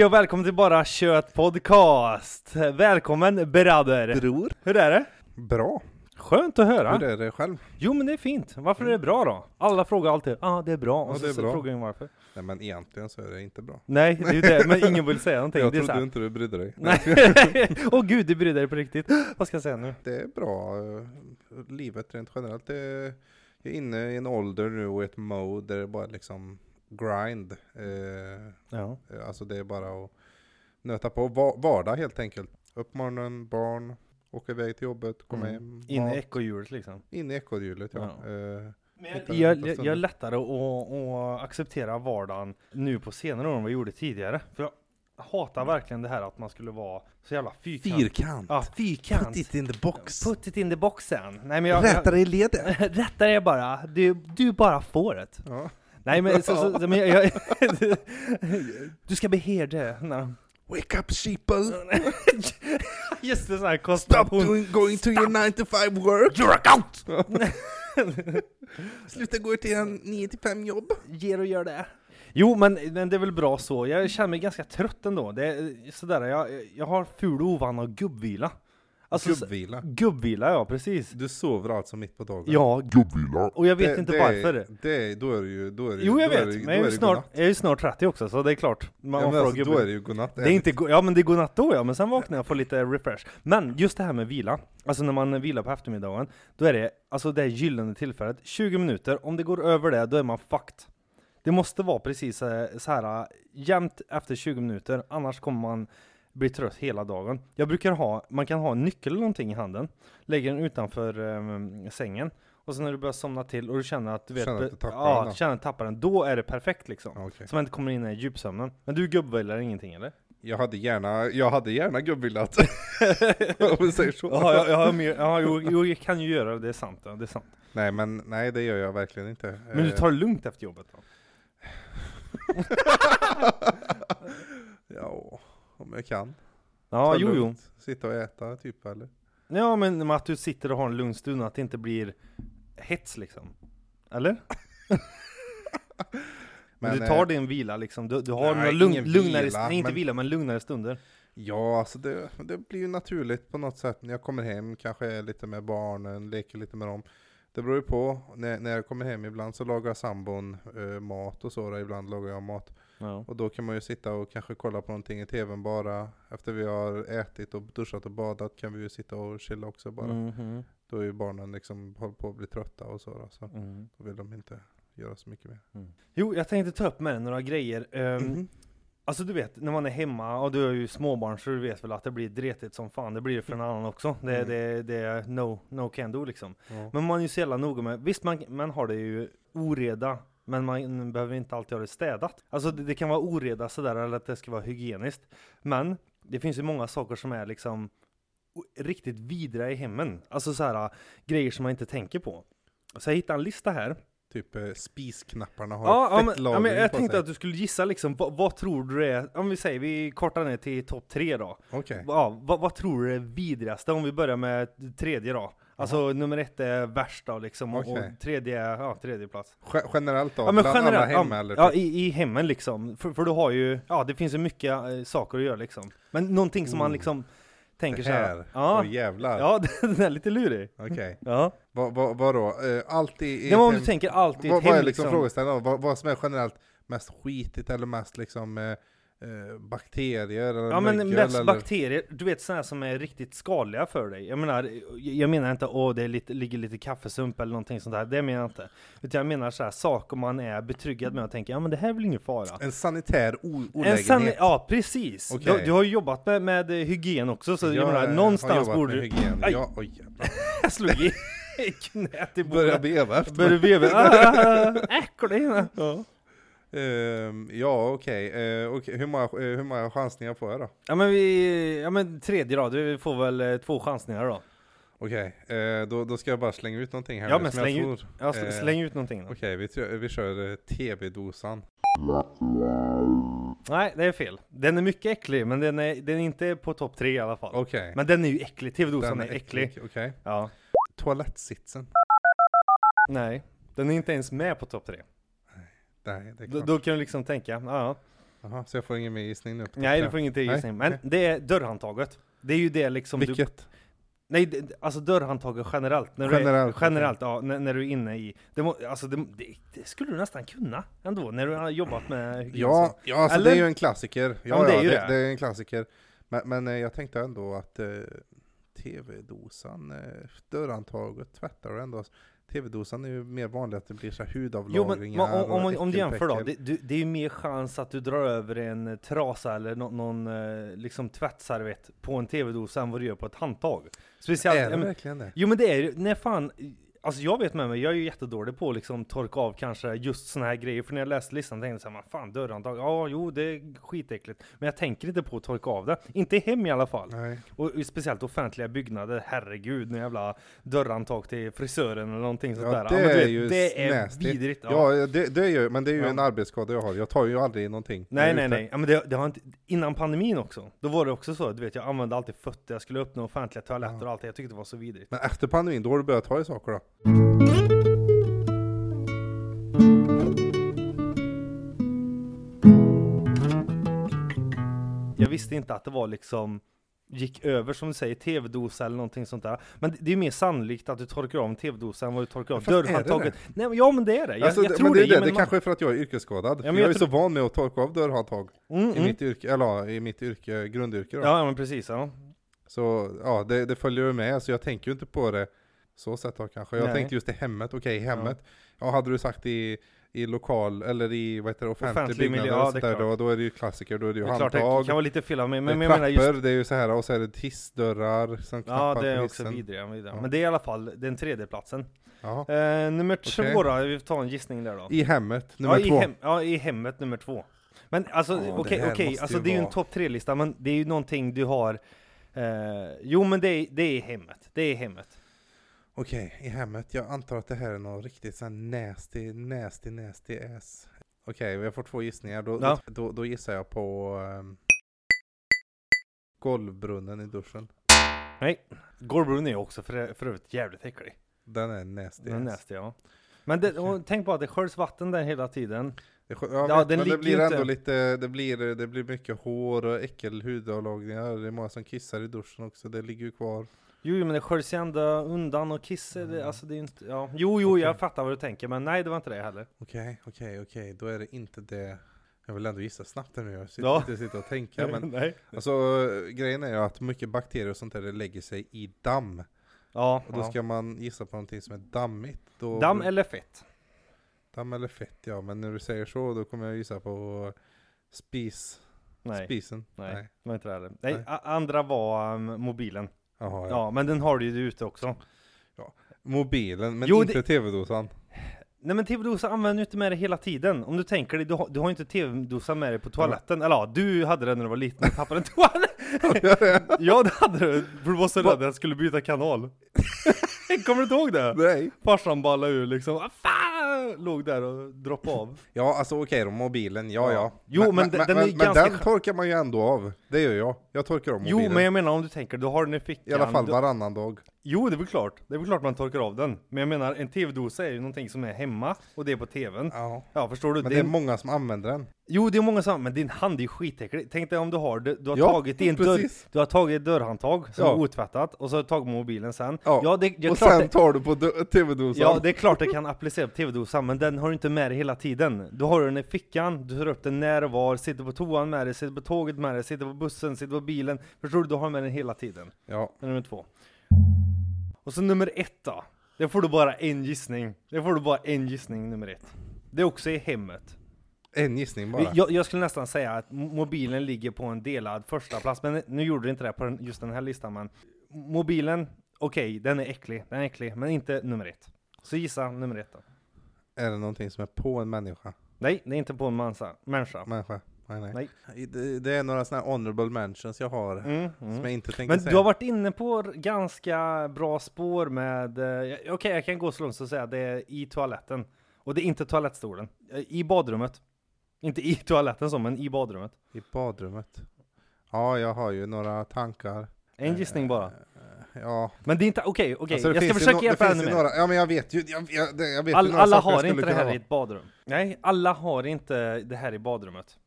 Hej och välkommen till Bara Kött Podcast! Välkommen bröder! Bror. Hur är det? Bra. Skönt att höra! Hur är det själv? Jo men det är fint, varför är det bra då? Alla frågar alltid ja ah, det är bra, och Ja, så, det är så bra. frågar ingen varför Nej men egentligen så är det inte bra. Nej, det är ju det, men ingen vill säga någonting Jag det är så trodde här. inte du brydde dig. Nej, åh gud du bryr dig på riktigt! Vad ska jag säga nu? Det är bra. eh, Livet rent generellt. Det är, jag är inne i en ålder nu och ett mode där det bara liksom grind. Eh, Ja, alltså det är bara att nöta på. Va- Vardag helt enkelt. Upp morgonen, barn, åka iväg till jobbet, komma Mm. hem. in i ekorrhjulet liksom In i ekorrhjulet ja. Ja. Eh, jag, jag, jag är lättare att, att acceptera vardagen nu på senare år än vad jag gjorde tidigare För jag hatar verkligen det här att man skulle vara så jävla fyrkant Fyrkant. Ja, fyrkant Put it in the box. Put it in the boxen. Nej men jag... I ledet. rätta dig bara. Du, du bara får det. Ja. Nej men så, så, men jag, jag, Du ska be herde. Nej. Wake up sheeple. Just det, sån här Stop konstellation. doing, going to your 9 to 5 work. You're out! Sluta gå till en 9 till 5 jobb. Ger och gör det. Jo men, men det är väl bra så. Jag känner mig ganska trött ändå. Det är sådär, jag, jag har ful ovana och gubbvila. Alltså, Gubbvila. Gubbvila ja, precis. Du sover alltså mitt på dagen? Ja, och jag vet inte det, varför. Det, det, då är det ju, då är det, Jo jag då är vet, det, men jag är, är ju det snart, jag är ju snart 30 också så det är klart. Man Ja, men får alltså, då är det ju godnatt. Det är inte, go- ja men det är godnatt då ja, men sen vaknar jag och får lite refresh. Men just det här med vila, alltså när man vilar på eftermiddagen, då är det alltså det gyllene tillfället, 20 minuter, om det går över det, då är man fucked. Det måste vara precis så här jämnt efter 20 minuter, annars kommer man bli trött hela dagen. Jag brukar ha, man kan ha en nyckel eller någonting i handen, lägger den utanför eh, sängen, och sen när du börjar somna till och du känner att du vet, Känner att du tappar ja, den då? känner att du tappar den, då är det perfekt liksom. Okej. Så man inte kommer in i djupsömnen. Men du gubbvilar ingenting eller? Jag hade gärna, jag hade gärna gubbvillat. Om vi säger så. Ja, jag, jag, har mer, ja jo, jo, jag kan ju göra det, det är sant. Ja, det är sant. Nej men nej det gör jag verkligen inte. Men du Eh, tar det lugnt efter jobbet då? Ja, om jag kan. Ja, Ta jo, jo. Sitta och äta typ eller? Ja, men att du sitter och har en lugn stund, att det inte blir hets liksom. Eller? Men, du tar eh, din vila liksom, du, du har nej, några lugn, lugnare, vila, nej inte men- vila, men lugnare stunder. Ja, alltså det, det blir ju naturligt på något sätt när jag kommer hem, kanske är lite med barnen, leker lite med dem. Det beror ju på, när, när jag kommer hem ibland så lagar sambon eh, mat och så, ibland lagar jag mat. Ja. Och då kan man ju sitta och kanske kolla på någonting i tvn bara. Efter vi har ätit och duschat och badat kan vi ju sitta och chilla också bara. Mhm, Då är ju barnen liksom, håller på att bli trötta och så, då, så mm, då vill de inte göra så mycket mer. mm. Jo, jag tänkte ta upp med dig några grejer. Mhm. Alltså du vet, när man är hemma, och du har ju småbarn så du vet väl att det blir dretigt som fan, det blir det för en annan också. Det, Mm. det, det är no, no can do liksom. Ja. Men man är ju så jävla noga med, visst man, man har det ju oreda, men man behöver inte alltid ha det städat. Alltså det, det kan vara oreda sådär, eller att det ska vara hygieniskt. Men det finns ju många saker som är liksom riktigt vidriga i hemmen. Alltså så här grejer som man inte tänker på. Så jag hittade en lista här. Typ eh, spisknapparna har Ja, ja, fett ja, men jag tänkte sig. att du skulle gissa liksom, vad, vad tror du är, om vi säger, vi kortar ner till topp tre då. Okej. Ja, vad, vad tror du är vidrigaste? Om vi börjar med tredje då. Alltså nummer ett är värst då liksom, och, Okej. och tredje ja, tredje plats. Ge- Generellt då? Ja men bland alla generellt, hem ja, eller? ja typ? i, i hemmen liksom. För, för du har ju, ja det finns ju mycket eh, saker att göra liksom. Men någonting som man Oh, liksom tänker det så här. här? Ja, jävlar. ja den är lite lurig. Okej. Ja. Vad vad- vadå? Eh, Allt i, i var om du tänker allt i ett hem vad är liksom, liksom. frågeställningen? då? Vad, vad som är generellt mest skitigt eller mest liksom eh, bakterier eller Ja men mest eller? bakterier, du vet sådana som är riktigt skadliga för dig. Jag menar, jag menar inte åh det lite, ligger lite kaffesump eller någonting sånt där, det menar jag inte. Utan jag menar så här, saker man är betryggad med och tänker, ja men det här är väl ingen fara. En sanitär o- En olägenhet? san- ja precis! Okej. Du, du har ju jobbat med, med hygien också, så jag, Jag menar, har någonstans jobbat borde med du... hygien. Aj. Ja, oj. Jag slog i knät i Börjar bordet. beva efter Börjar veva. Ah, Äcklig! Ja. Ehm, Ja okej, Eh, okej. hur, många, eh, hur många chansningar får jag då? ja men vi, ja men tredje då, du får väl eh, två chansningar då. Okej, eh, då, då ska jag bara slänga ut någonting här Ja nu men släng ut, ja, sl- släng ut någonting. Okej, vi, tr- vi kör TV-dosan. Nej, det är fel. Den är mycket äcklig, men den är, den är inte på topp tre i alla fall. Okej. Men den är ju äcklig, TV-dosan Den är äcklig. Okej. Ja. Toalettsitsen. Nej, den är inte ens med på topp tre. Nej, det är Då, klart. då kan du liksom tänka, ja, Jaha, så jag får ingen mer gissning nu? Nej, du får ingen till Nej, gissning. Men okej. det är dörrhandtaget. Det är ju det liksom du... Vilket? Nej, det, alltså dörrhandtaget generellt. När du är, Generellt, okej. generellt, ja. När, när du är inne i... Det, må, alltså det, det, det skulle du nästan kunna ändå, när du har jobbat med hygien. Ja, ja alltså Eller? det är ju en klassiker. Ja, men det är ja, ju det, det. det är en klassiker. Men, men eh, jag tänkte ändå att eh, tv-dosan, eh, dörrhandtaget tvättar du ändå. Tv-dosan är ju mer vanligt att det blir så här Jo men hudavlagringar om, om, om du jämför då, det, du, det är ju mer chans att du drar över en eh, trasa eller nå- någon eh, liksom tvättservett på en tv-dosa än vad du gör på ett handtag. Speciellt, Är det verkligen det? jo men det är ju, när fan, alltså jag vet med mig, jag är ju jättedålig på att liksom torka av kanske just såna här grejer, för när jag läste listan tänkte jag såhär, fan dörrhandtag, ja jo det är skitäckligt, men jag tänker inte på att torka av det, inte i hem i alla fall. Nej. Och speciellt offentliga byggnader, herregud, när jävla dörrhandtag till frisören eller någonting sånt Ja, där. det du är ju det är nasty. vidrigt. Ja, det, det är ju, men det är ju Ja. en arbetsskada jag har. Jag tar ju aldrig någonting. Nej nej nej, ja, men det, det har inte, innan pandemin också, då var det också så, du vet jag använde alltid fötter, jag skulle öppna offentliga toaletter Ja. och allt det, jag tyckte det var så vidrigt. Men efter pandemin, då har du börjat ta i saker då? Jag visste inte att det var liksom gick över som du säger, tv-dosa eller någonting sånt där. Men det, är mer sannolikt att du torkar av en tv-dosa än vad du torkar av dörrhandtaget. Nej men ja men det är det, jag, Alltså, jag det- tror men det, är det, ja, det man- kanske är för att jag är yrkesskadad. men jag, jag är tror- så van med att torka av dörrhandtag mm, i mm. mitt yrke, eller ja, i mitt yrke, grundyrke då. Ja, ja men precis ja. Så ja, det, det följer ju med, så jag tänker ju inte på det så sätt då kanske. Jag Nej. tänkte just i hemmet, okej i hemmet. Ja. hade du sagt i, i lokal, eller i vad heter det, offentlig, Offentlig byggnad miljö, ja, där, då, då är det ju klassiker, då är det ju Det är klart det handtag. kan vara lite fel av mig, men, men jag menar just det är ju så här, och så är det hissdörrar som Ja knappar det är också vidriga, vidriga. Ja. Men det är i alla fall den tredje platsen. Ja. Eh, nummer två Okej. då, vi tar en gissning där då. I hemmet, nummer ja, två. I hem, ja, i hemmet nummer två. Men alltså, Ja, okej, här okej, måste alltså ju det är ju en topp tre-lista, men det är ju någonting du har eh, Jo men det är, det är hemmet, det är hemmet. Okej, i hemmet. Jag antar att det här är något riktigt sån nasty, nasty, nasty ass. Okej, jag får två gissningar. Då, Ja. då, då gissar jag på um, golvbrunnen i duschen. Nej, Gorbron är också för, för övrigt jävligt äcklig. Den är nasty. Den är nasty ja. Men det, och tänk på att det sköljs vatten där hela tiden. Det, ja, Ja, vet, den men det blir ju ändå inte- lite, det blir, det blir mycket hår och äckel hudavlagringar. Det är många som kissar i duschen också, det ligger ju kvar. Jo men det sköljs ju ändå undan och kiss, är det, Mm. alltså det är inte, ja. Jo jo, jag Okej. fattar vad du tänker, men nej det var inte det heller. Okej, okej, okej, då är det inte det. Jag vill ändå gissa snabbt här nu, jag sitter Ja. inte sitta och tänka. Men nej. alltså, grejen är ju att mycket bakterier och sånt där lägger sig i damm. Ja, Och då ja. ska man gissa på någonting som är dammigt. Då Damm eller fett? damm eller fett, ja. Men när du säger så, då kommer jag gissa på spis. Nej. Spisen. Nej, Nej. det var inte det heller. Nej, Nej. andra var um, mobilen. Jaha, Ja. ja. men den har du ju ute också. Mobilen, men Jo, inte det- tv-dosan. Nej men tv-dosa använder du inte med dig hela tiden. Om du tänker dig, du har, du har inte tv-dosa med dig på toaletten. Eller ja, du hade den när du var liten och tappade en toalett. ja det hade du, för du var så rädd att jag skulle byta kanal. Kommer du inte ihåg det? Nej. Farsan ballade ur liksom, ah, fan! Låg där och droppade av. Ja, alltså okej då, mobilen, ja Ja. ja. Jo, men den- den är men ganska den skö- torkar man ju ändå av. Det gör jag. Jag torkar av mobilen. Jo men jag menar om du tänker, du har den i fickan. I alla fall du, varannan dag. Jo det är väl klart, det är väl klart man torkar av den. Men jag menar en tv-dosa är ju någonting som är hemma och det är på tvn. Ja. Ja förstår du? Men Det det är är många som använder den. Jo det är många som, men din hand är ju skitäcklig. Tänk dig om du har, du, du har Ja, tagit i en dörr, du har tagit ett dörrhandtag som Ja. är otvättat och så har du tagit mobilen sen. Ja, Ja, det, ja, och sen det, tar du på tv-dosan. ja det är klart det kan applicera på tv-dosan, men den har du inte med dig hela tiden. Du har den i fickan, du tar upp den när och var, sitter på toan med dig, sitter på tåget med dig, sitter på bussen, sitter på bilen. Förstår du? Du har med den hela tiden. ja. Det är nummer två. Och så nummer ett då. Det får du bara en gissning. Det får du bara en gissning nummer ett. Det är också i hemmet. En gissning bara. Jag, jag skulle nästan säga att mo- mobilen ligger på en delad första plats men nu gjorde det inte det på just den här listan men Mobilen, okej, den är äcklig, den är äcklig, men inte nummer ett. Så gissa nummer ett då. Är det någonting som är på en människa? Nej, det är inte på en mansa, människa. Människa? Nej, nej. Nej. Det, det är några sådana här honorable mentions jag har. Mm, Som mm. jag inte tänkte Men säga. du har varit inne på ganska bra spår med, eh, okej jag kan gå så långt så att säga det är i toaletten. Och det är inte toalettstolen. Eh, I badrummet. Inte i toaletten så, men i badrummet. I badrummet. Ja, jag har ju några tankar. En gissning bara. Eh, Ja. Men det är inte, okej, okej, Alltså, det jag ska ju försöka no- hjälpa ännu ju mer. några, Ja, men jag vet ju. Jag, jag, jag vet ju All, några alla har inte det här ha. i ett badrum. Nej, alla har inte det här i badrummet.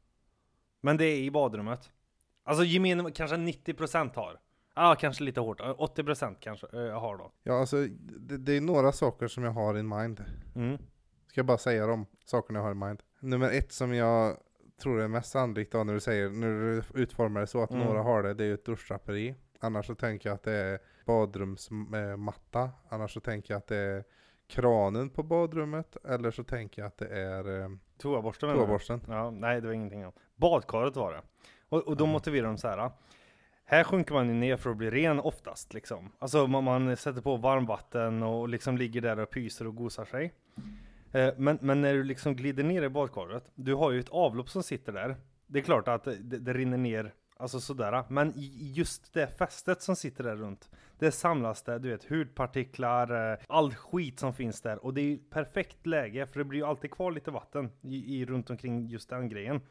Men det är i badrummet. Alltså gemene, kanske 90% har. Ja, kanske lite hårt. 80% kanske äh, har då. Ja, alltså det, det är några saker som jag har in mind. Mm. Ska jag bara säga de sakerna jag har i mind. Nummer ett som jag tror är mest sannolikt då när du säger, när du utformar det så att Mm. några har det, det är ju ett duschdraperi. Annars så tänker jag att det är badrumsmatta. Annars så tänker jag att det är kranen på badrummet. Eller så tänker jag att det är eh, Toaborsten toaborsten. Ja, nej det var ingenting. Badkaret var det. Och, och då Ja. motiverar de så här. Här sjunker man ju ner för att bli ren oftast liksom. Alltså man, man sätter på varmvatten och liksom ligger där och pyser och gosar sig. Eh, men, men när du liksom glider ner i badkaret, du har ju ett avlopp som sitter där. Det är klart att det, det rinner ner, alltså sådär. Men just det fästet som sitter där runt, det samlas där, du vet, hudpartiklar, eh, all skit som finns där. Och det är ju perfekt läge, för det blir ju alltid kvar lite vatten i, i runt omkring just den grejen.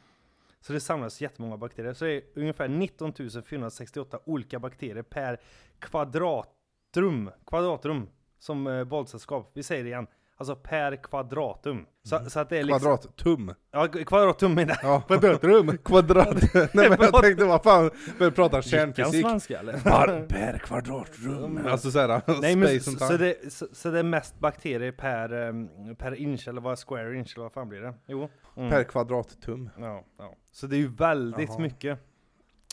Så det samlas jättemånga bakterier. Så det är ungefär 19 468 olika bakterier per kvadratrum, kvadratrum som eh, badsällskap. Vi säger det igen. Alltså per kvadratum. Så, så att det är liksom... Kvadrattum. Ja, kvadrattum menar jag. Ja. Kvadratrum. Kvadrat. Nej men jag tänkte vad fan, började prata kärnfysik. svenska eller? Var per kvadratrum. Alltså såhär, Nej men space så, and så, time. det, så, så det är mest bakterier per, um, per inch eller vad square inch eller vad fan blir det? Jo. Mm. Per kvadrattum. Ja, ja. Så det är ju väldigt Jaha. mycket.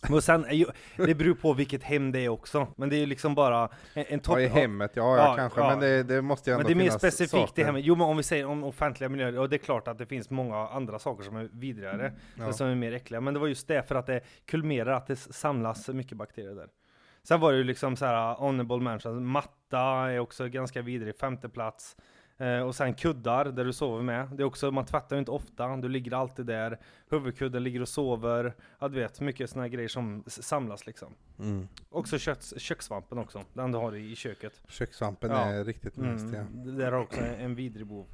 Och sen, är ju, det beror på vilket hem det är också. Men det är ju liksom bara en, en topp... Ja i hemmet, ja, ja, Ja, kanske, ja. men det, det måste ju Men ändå det är mer specifikt saker. i hemmet. Jo men om vi säger om offentliga miljöer, och det är klart att det finns många andra saker som är vidrigare, Ja. som är mer äckliga. Men det var just det, för att det kulminerar att det samlas mycket bakterier där. Sen var det ju liksom så här honorable mentions, matta är också ganska vidrig, femte plats. Eh, och sen kuddar där du sover med. Det är också, man tvättar ju inte ofta, du ligger alltid där. Huvudkudden ligger och sover. Ja du vet, mycket sådana grejer som samlas liksom. Mm. Också köks, kökssvampen också, den du har i, i köket. Kökssvampen Ja. är riktigt ja. Mm, det där har också en, en vidrig bov.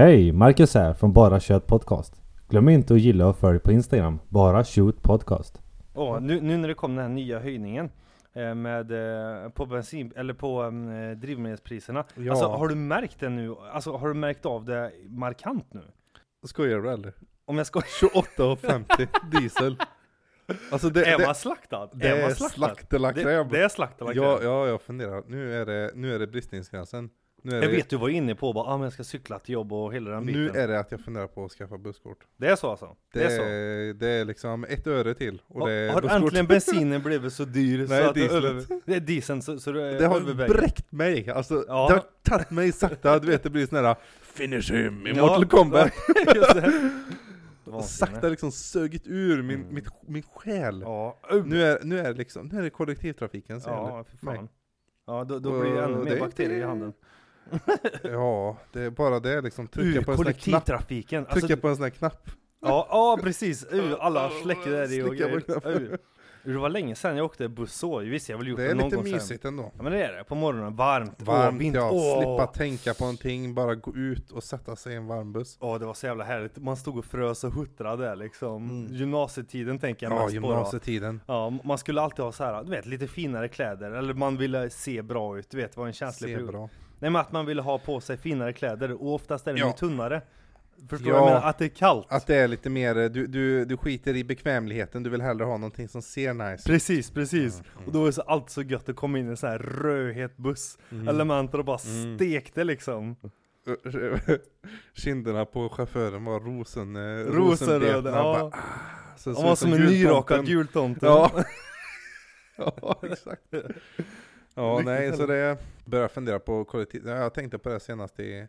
Hej! Marcus här från Bara Kött Podcast. Glöm inte att gilla och följ på Instagram, Bara Shoot Podcast. Åh, nu, nu när det kom den här nya höjningen eh, med, eh, på bensin, eller på eh, drivmedelspriserna. Ja. Alltså har du märkt det nu? Alltså har du märkt av det markant nu? Skojar du eller? Om jag ska... 28,50 diesel. Alltså det, är det, man slaktad? det är är slaktad? Det, det är slakt eller Ja, ja, jag funderar. Nu är det, nu är det bristningsgränsen. Nu är Jag det, vet du var inne på bara, ah, men jag ska cykla till jobb och hela den biten. nu är det att jag funderar på att skaffa busskort. Det är så alltså? Det, Det, är så? är, det är liksom ett öre till. Och det är har busskort. äntligen bensinen blivit så dyr Nej, så att diesel. det, över, det är dieseln så, så det, Det har bräckt mig, alltså Ja. det har tagit mig sakta, du vet det blir sån här Finish him i Ja, Mortal Kombat Just det. och Vansinne. sakta liksom sugit ur min, Mm. mitt, min själ Ja, nu, är, nu, är det liksom, nu är det kollektivtrafiken som ja gäller för mig. fan. Ja, då, då blir det ännu Och mer det- bakterier i handen. Ja, det är bara det liksom, trycka Ur på en kollektivtrafiken. Alltså, Trycka på en sån här knapp ja, ja, precis. Ur, alla släcker där i och grejer. Det var länge sedan jag åkte buss så. Visst, jag väl gjort Det det, är någon lite gång mysigt ändå Ja men det är det. På morgonen, varmt. Varmt vind- ja, Åh. slippa tänka på någonting, bara gå ut och sätta sig i en varm buss Åh, det var så jävla härligt. Man stod och frös och huttrade liksom. Mm. Gymnasietiden tänker jag Ja, mest på gymnasietiden Ja, man skulle alltid ha så här, du vet, lite finare kläder. Eller man ville se bra ut, du vet, det var en känslig Se period. bra Nej men att man ville ha på sig finare kläder, och oftast är de Ja. tunnare. Förstår Ja. jag menar? Att det är kallt. Att det är lite mer, du, du, du skiter i bekvämligheten, du vill hellre ha någonting som ser nice Precis, precis. Mm, mm. Och då är det så allt så gött att komma in i en sån här rödhet buss. Mm. Elementer och bara Mm. stekte liksom. Kinderna på chauffören var rosen, eh, Rosenröda, ja. bara, ah, så det Han var som en nyrakad jultomte. Ja. ja, exakt. Ja, nej, så det börjar fundera på kollektiv. ja, Jag tänkte på det senast i,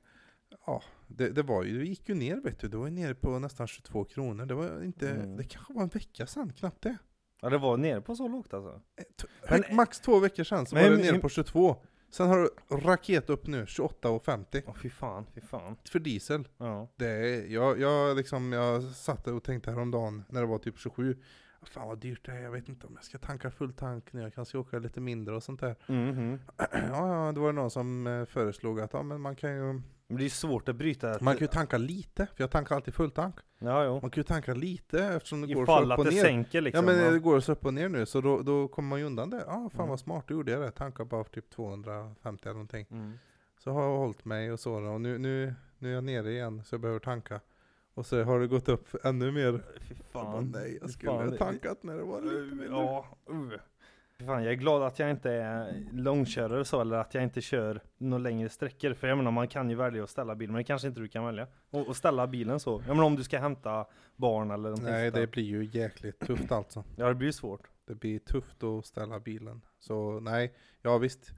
ja, det, det var ju, det gick ju ner vet du, det var ju nere på nästan 22 kronor. Det var inte, Mm. det kanske var en vecka sedan, knappt det. Ja det var nere på så lågt alltså. Eh, t- Men- hög- max två veckor sedan så Men- var det nere på 22. Sen har det raket upp nu, 28,50 Åh fy fan, fy fan. för diesel. Ja. Det är, jag, jag, liksom, jag satt och tänkte häromdagen när det var typ 27. Fan vad dyrt det är, jag vet inte om jag ska tanka full tank nu, jag kanske åka lite mindre och sånt där. Mhm. ja, ja, då var det någon som eh, föreslog att ja, men man kan ju Men det är svårt att bryta. Man kan ju tanka lite, för jag tankar alltid fulltank. Ja, jo. Man kan ju tanka lite eftersom det går så Ifall upp att och det ner. sänker liksom. ja men ja. det går så upp och ner nu, så då, då kommer man ju undan det. Ja, ah, fan Mm. vad smart, då gjorde jag det. Tankar bara för typ 250 eller någonting. Mm. Så har jag hållit mig och så och nu, nu, nu är jag nere igen så jag behöver tanka. Och så har det gått upp ännu mer. Fy Jag bara, fan. nej, jag skulle fan, ha tankat när det var lite mindre. Ja, uh. Fan, jag är glad att jag inte är långkörare så, eller att jag inte kör några längre sträckor. För jag menar, man kan ju välja att ställa bilen, men det kanske inte du kan välja. Och, och ställa bilen så. Jag menar om du ska hämta barn eller någonting Nej, det blir ju jäkligt tufft alltså. Ja, det blir svårt. Det blir tufft att ställa bilen. Så nej, ja visst.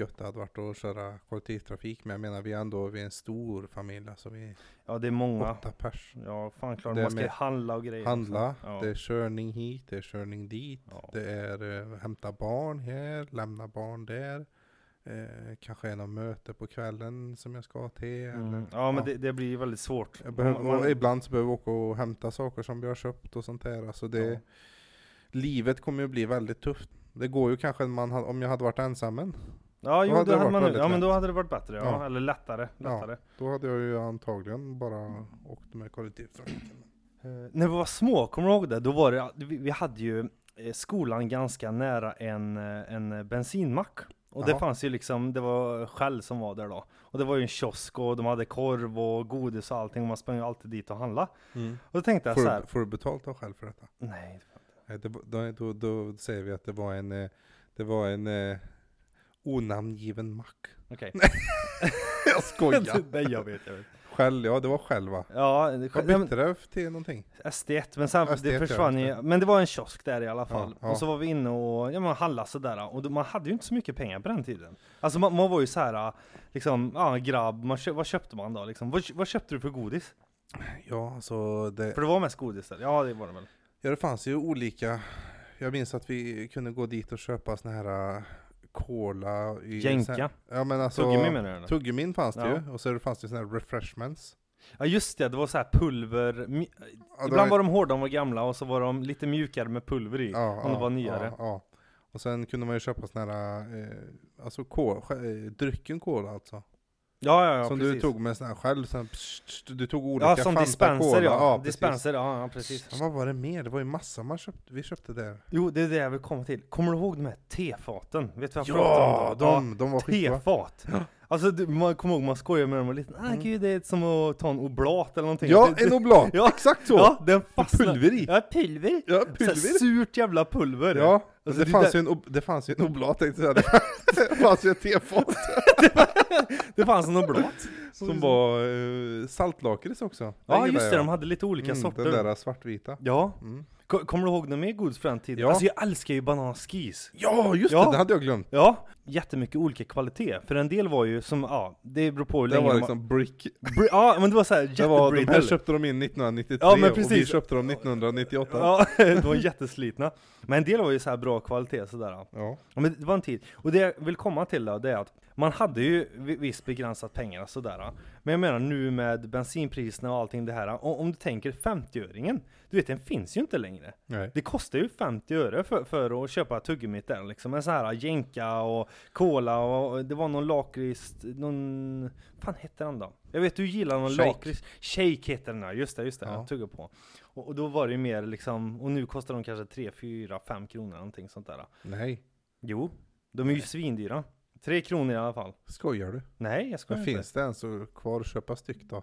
Gött det hade varit att köra kollektivtrafik, men jag menar vi är ändå vi är en stor familj, alltså vi Ja, det är många. åtta pers. Ja, fan klart. Man ska handla och grejer. Handla, också. Ja. det är körning hit, det är körning dit, Ja. det är eh, hämta barn här, lämna barn där. Eh, kanske är något möte på kvällen som jag ska till. Mm. Eller, Ja, men det, det blir väldigt svårt. behöver, Man- ibland så behöver jag åka och hämta saker som vi har köpt och sånt där. Alltså det, Ja. Livet kommer ju bli väldigt tufft. Det går ju kanske man, om jag hade varit ensam. Ja, jo, Då hade det hade man, ja men då hade det varit bättre, ja. Ja. Eller lättare. Ja. lättare. Då hade jag ju antagligen bara åkt med kollektivtrafiken. Eh, när vi var små, kommer du ihåg det? Då var det, vi, vi hade ju eh, skolan ganska nära en, eh, en bensinmack. Och det Jaha. fanns ju liksom, det var Shell som var där då. Och det var ju en kiosk och de hade korv och godis och allting och man sprang ju alltid dit och handla. Och då tänkte jag Får, så här, får du betalt av själv för detta? nej. Det, då, då, då säger vi att det var en, det var en onamngiven mack. Okej. jag skojar! nej jag vet, jag vet. Själv, ja det var själva. Ja, det, Vad bytte det till någonting? ST1, men sen ST1, det försvann ju, men det var en kiosk där i alla fall. Ja, ja. Och så var vi inne och, ja man handlade sådär, och man hade ju inte så mycket pengar på den tiden. Alltså man, man var ju så här liksom, ja grabb, man vad köpte man då liksom? Vad, vad köpte du för godis? Ja, alltså det, För det var mest godis där, ja det var det väl. ja, det fanns ju olika. Jag minns att vi kunde gå dit och köpa såna här cola. I, Jänka, Ja men alltså. tuggummi menar du? Tuggummin fanns det Ja. ju, och så fanns det såna här refreshments. Ja just det, det var så här pulver, mi- Ja, ibland var de hårda och var gamla och så var de lite mjukare med pulver i. ja, om ja, var nyare. Ja, ja. Och sen kunde man ju köpa såna här, eh, alltså cola, eh, drycken cola alltså. Ja ja, ja som precis. du tog med sån här själv, sen, pst, pst, du tog olika Ja som Fanta dispenser Cola. ja, precis. dispenser, ja, ja precis. Ja, vad var det mer? Det var ju massa man köpte, vi köpte där. Jo, det är det jag vill komma till. Kommer du ihåg de här tefaten? Vet du vad jag Ja, om? då? de, de var skitbra. Tefat! Alltså du, man kommer ihåg man skojar med dem och lite, ah Mm. gud det är som att ta en oblat eller någonting. Ja, det, en oblat! Ja. Exakt så! ja, den fastnar. pulver i. Ja, pulver. Ja, Så pulver. surt jävla pulver. Ja, Alltså, det, det fanns där- en, det fanns ju en oblat tänkte jag säga. Det fanns ju ett tefat Det fanns en oblat. som var uh, saltlakrits också. Den Ja just det, jag. de hade lite olika mm, sorter. Den där svartvita. Ja. Mm. Ko- Kommer du ihåg något mer godis från den tiden? Ja. Alltså jag älskar ju bananskis. Ja, just Ja. det! Det hade jag glömt. Ja, jättemycket olika kvalitet. För en del var ju som, ja, det beror på hur Det länge var de liksom brick. Bri- Ja, men det var såhär Det var, de här jättebrittle. köpte de in 1993 Ja, men och vi precis. köpte dem 1998. Ja, de var jätteslitna. Men en del var ju så här bra kvalitet sådär. Ja. Ja, men det var en tid. Och det jag vill komma till då, det är att man hade ju vi- visst begränsat pengar sådär. Men jag menar nu med bensinpriserna och allting det här. Om du tänker 50-öringen, du vet den finns ju inte längre. Nej. Det kostar ju 50 öre för, för att köpa tuggummit där liksom. En sån här jänka och cola och det var någon lakrits, någon, fan hette den då? Jag vet du gillar någon lakrits, Shake heter den där, just det, just det, Ja. jag tuggar på. Och, och då var det ju mer liksom, och nu kostar de kanske 3, 4, 5 kronor någonting sånt där. Nej. Jo, de är ju svindyra. 3 kronor i alla fall. Skojar du? Nej, jag skojar Men inte. finns det ens att kvar att köpa styck då?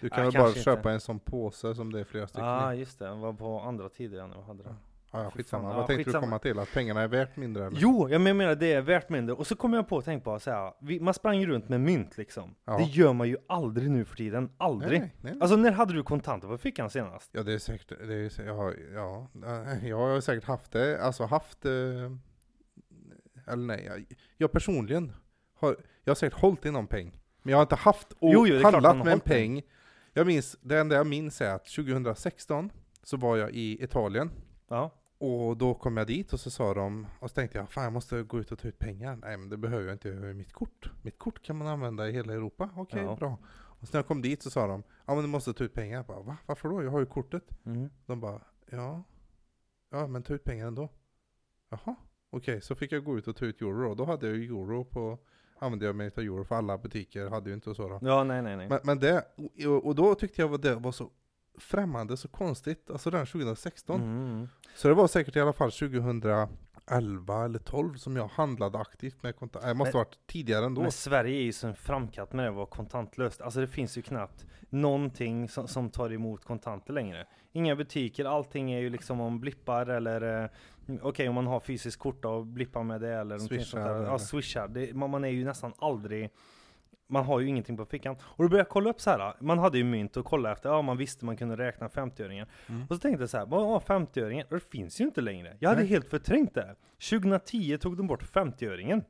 Du kan Nej, väl bara kanske köpa inte. en sån påse som det är flera stycken ah, i? just det, det var på andra tider jag nu hade det. Ja, ja, Fy skitsamma. fan. Vad Ja, tänkte skitsamma. du komma till? Att pengarna är värt mindre eller? Jo, jag menar det är värt mindre. Och så kom jag på att tänka på att säga, vi, man sprang runt med mynt liksom. Ja. Det gör man ju aldrig nu för tiden. Aldrig. Nej, nej, nej. Alltså när hade du kontanter på fickan senast? Ja det är säkert, det är, sä- ja, ja, eh, jag har säkert haft det, alltså haft, eh, eller nej, jag, jag personligen har, jag har säkert hållit i någon peng. Men jag har inte haft och Jo, jo, handlat med en hållit den. peng. Jag minns, det enda jag minns är att 2016 så var jag i Italien Ja. och då kom jag dit och så sa de, och så tänkte jag fan jag måste gå ut och ta ut pengar. Nej men det behöver jag inte, jag har mitt kort. Mitt kort kan man använda i hela Europa. Okej, Ja. bra. Och så när jag kom dit så sa de, ja men du måste ta ut pengar. Jag bara, Va? Varför då? Jag har ju kortet. Mm. De bara, ja, ja men ta ut pengar ändå. Jaha, okej, så fick jag gå ut och ta ut euro och då hade jag ju euro på använde jag mig av euro, för alla butiker hade ju inte så då. Ja, nej, nej, nej. Men, men det, och, och då tyckte jag att det var så främmande, så konstigt, alltså redan 2016. Mm. Så det var säkert i alla fall 2011 eller 12 som jag handlade aktivt med kontanter. Det måste Men- ha varit tidigare ändå. Men Sverige är ju så en framkant med det vara kontantlöst. Alltså det finns ju knappt någonting som, som tar emot kontanter längre. Inga butiker, allting är ju liksom om blippar eller eh, Okej om man har fysiskt kort och blippar med det eller Swishar sånt där. Ja, swishar. Det, man, man är ju nästan aldrig man har ju ingenting på fickan. Och då började jag kolla upp så här. Man hade ju mynt och kolla efter, ja man visste man kunde räkna 50-öringen. Mm. Och så tänkte jag så här, vad var 50-öringen? Det finns ju inte längre. Jag hade Nej. helt förträngt det. 2010 tog de bort 50-öringen.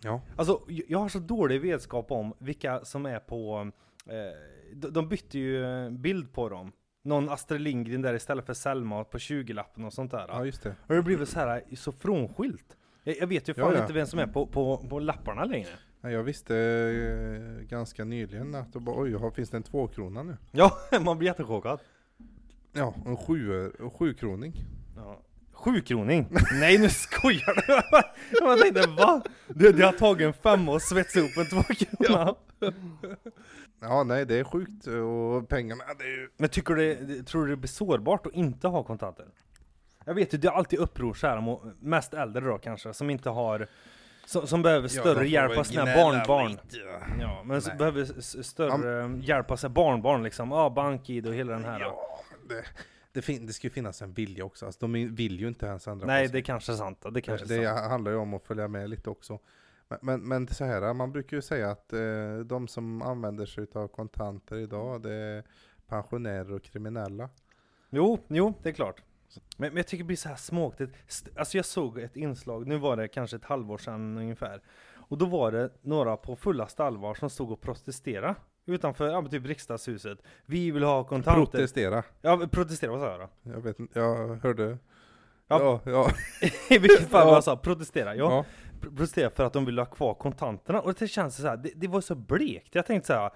Ja. Alltså, jag har så dålig vetskap om vilka som är på... Eh, de, bytte ju bild på dem. Någon Astrid Lindgren där istället för Selma på 20-lappen och sånt där. ja, just det. Och det blivit så här så frånskilt. Jag, jag vet ju fan Ja, ja. inte vem som är på, på, på lapparna längre. Ja, Jag visste eh, ganska nyligen att bara, oj, finns det en tvåkrona nu? Ja, man blir jättechockad. Ja, en sju, sjukroning. Ja. Sjukroning? Nej nu skojar du! Jag tänkte va? Det, det har tagit en femma och svetsat ihop en tvåkrona. Ja, nej det är sjukt och pengarna, det är ju... Men tycker du, det- tror du det blir sårbart att inte ha kontanter? Jag vet ju, det är alltid uppror så här, mest äldre då kanske, som inte har som, som behöver större hjälp av sina barnbarn. Ja, men som behöver större hjälp av sina barnbarn liksom. Ja, bank-id och hela den här. Ja, det, det, fin- det ska ju finnas en vilja också, alltså, de vill ju inte ens ändra Nej, på sig. det kanske är sant. Det kanske det, är det sant. handlar ju om att följa med lite också. Men, men, men så här, man brukar ju säga att eh, de som använder sig av kontanter idag, det är pensionärer och kriminella. Jo, jo, det är klart. Men, men jag tycker det blir så här småaktigt. Alltså jag såg ett inslag, nu var det kanske ett halvår sedan ungefär. Och då var det några på fullaste allvar som stod och protesterade. Utanför, ja typ riksdagshuset. Vi vill ha kontanter. Protestera. Ja, protestera, vad sa jag då? Jag vet inte, jag hörde. Ja. Ja, ja. I vilket fall Ja. jag sa, protestera. Ja, ja. Pro- protestera för att de vill ha kvar kontanterna. Och det känns så här, det, det var så blekt. Jag tänkte så här,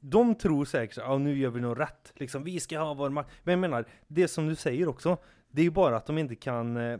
de tror säkert att nu gör vi något rätt. Liksom, vi ska ha vår makt. Men jag menar, det som du säger också, det är ju bara att de inte kan eh,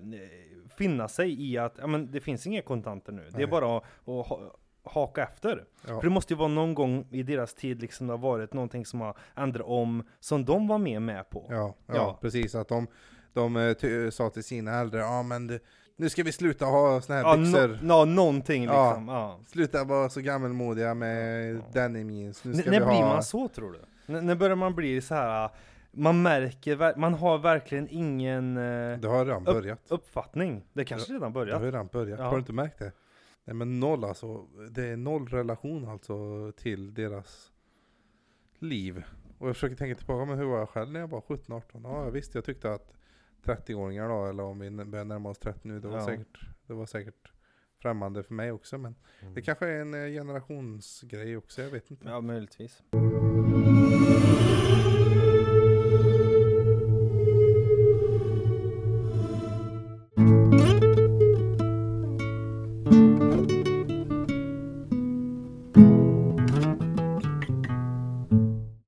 finna sig i att ja, men det finns inga kontanter nu. Det är Nej. bara att, att ha, haka efter. ja. För det måste ju vara någon gång i deras tid liksom det har varit någonting som har ändrat om, som de var med med på. Ja, ja, Ja. precis. Att de, de eh, sa till sina äldre, ja men det, nu ska vi sluta ha såna här Ja, byxor. no, ja, någonting Ja. liksom. Ja. Sluta vara så gammelmodiga med Ja. denim jeans. Nu N- ska när vi blir ha... man så tror du? N- när börjar man bli så här? man märker, man har verkligen ingen eh, Det har redan börjat. uppfattning. Det kanske redan Det har börjat. redan börjat. Ja. Har du inte märkt det? Nej men noll alltså. Det är noll relation alltså till deras liv. Och jag försöker tänka tillbaka, men hur var jag själv när jag var 17-18? Ja visst, jag tyckte att 30-åringar då, eller om vi börjar närma oss 30 nu, det var, Ja. säkert, det var säkert främmande för mig också. Men det kanske är en eh, generationsgrej också, jag vet inte. Ja, möjligtvis.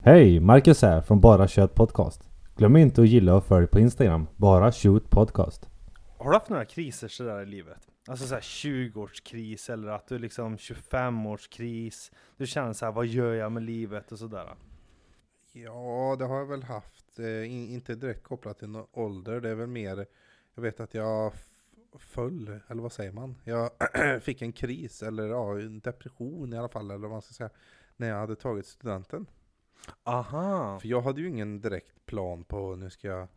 Hej! Marcus här från Bara Kött Podcast. Glöm inte att gilla och följ på Instagram, Bara Shoot Podcast. Har du haft några kriser sådär i livet? Alltså såhär 20-årskris eller att du liksom 25-årskris. Du känner såhär, vad gör jag med livet och sådär. Ja, det har jag väl haft. Eh, in, inte direkt kopplat till någon ålder. Det är väl mer, jag vet att jag föll, eller vad säger man? Jag fick en kris, eller ja, en depression i alla fall, eller vad man ska säga, när jag hade tagit studenten. Aha! För jag hade ju ingen direkt plan på nu ska jag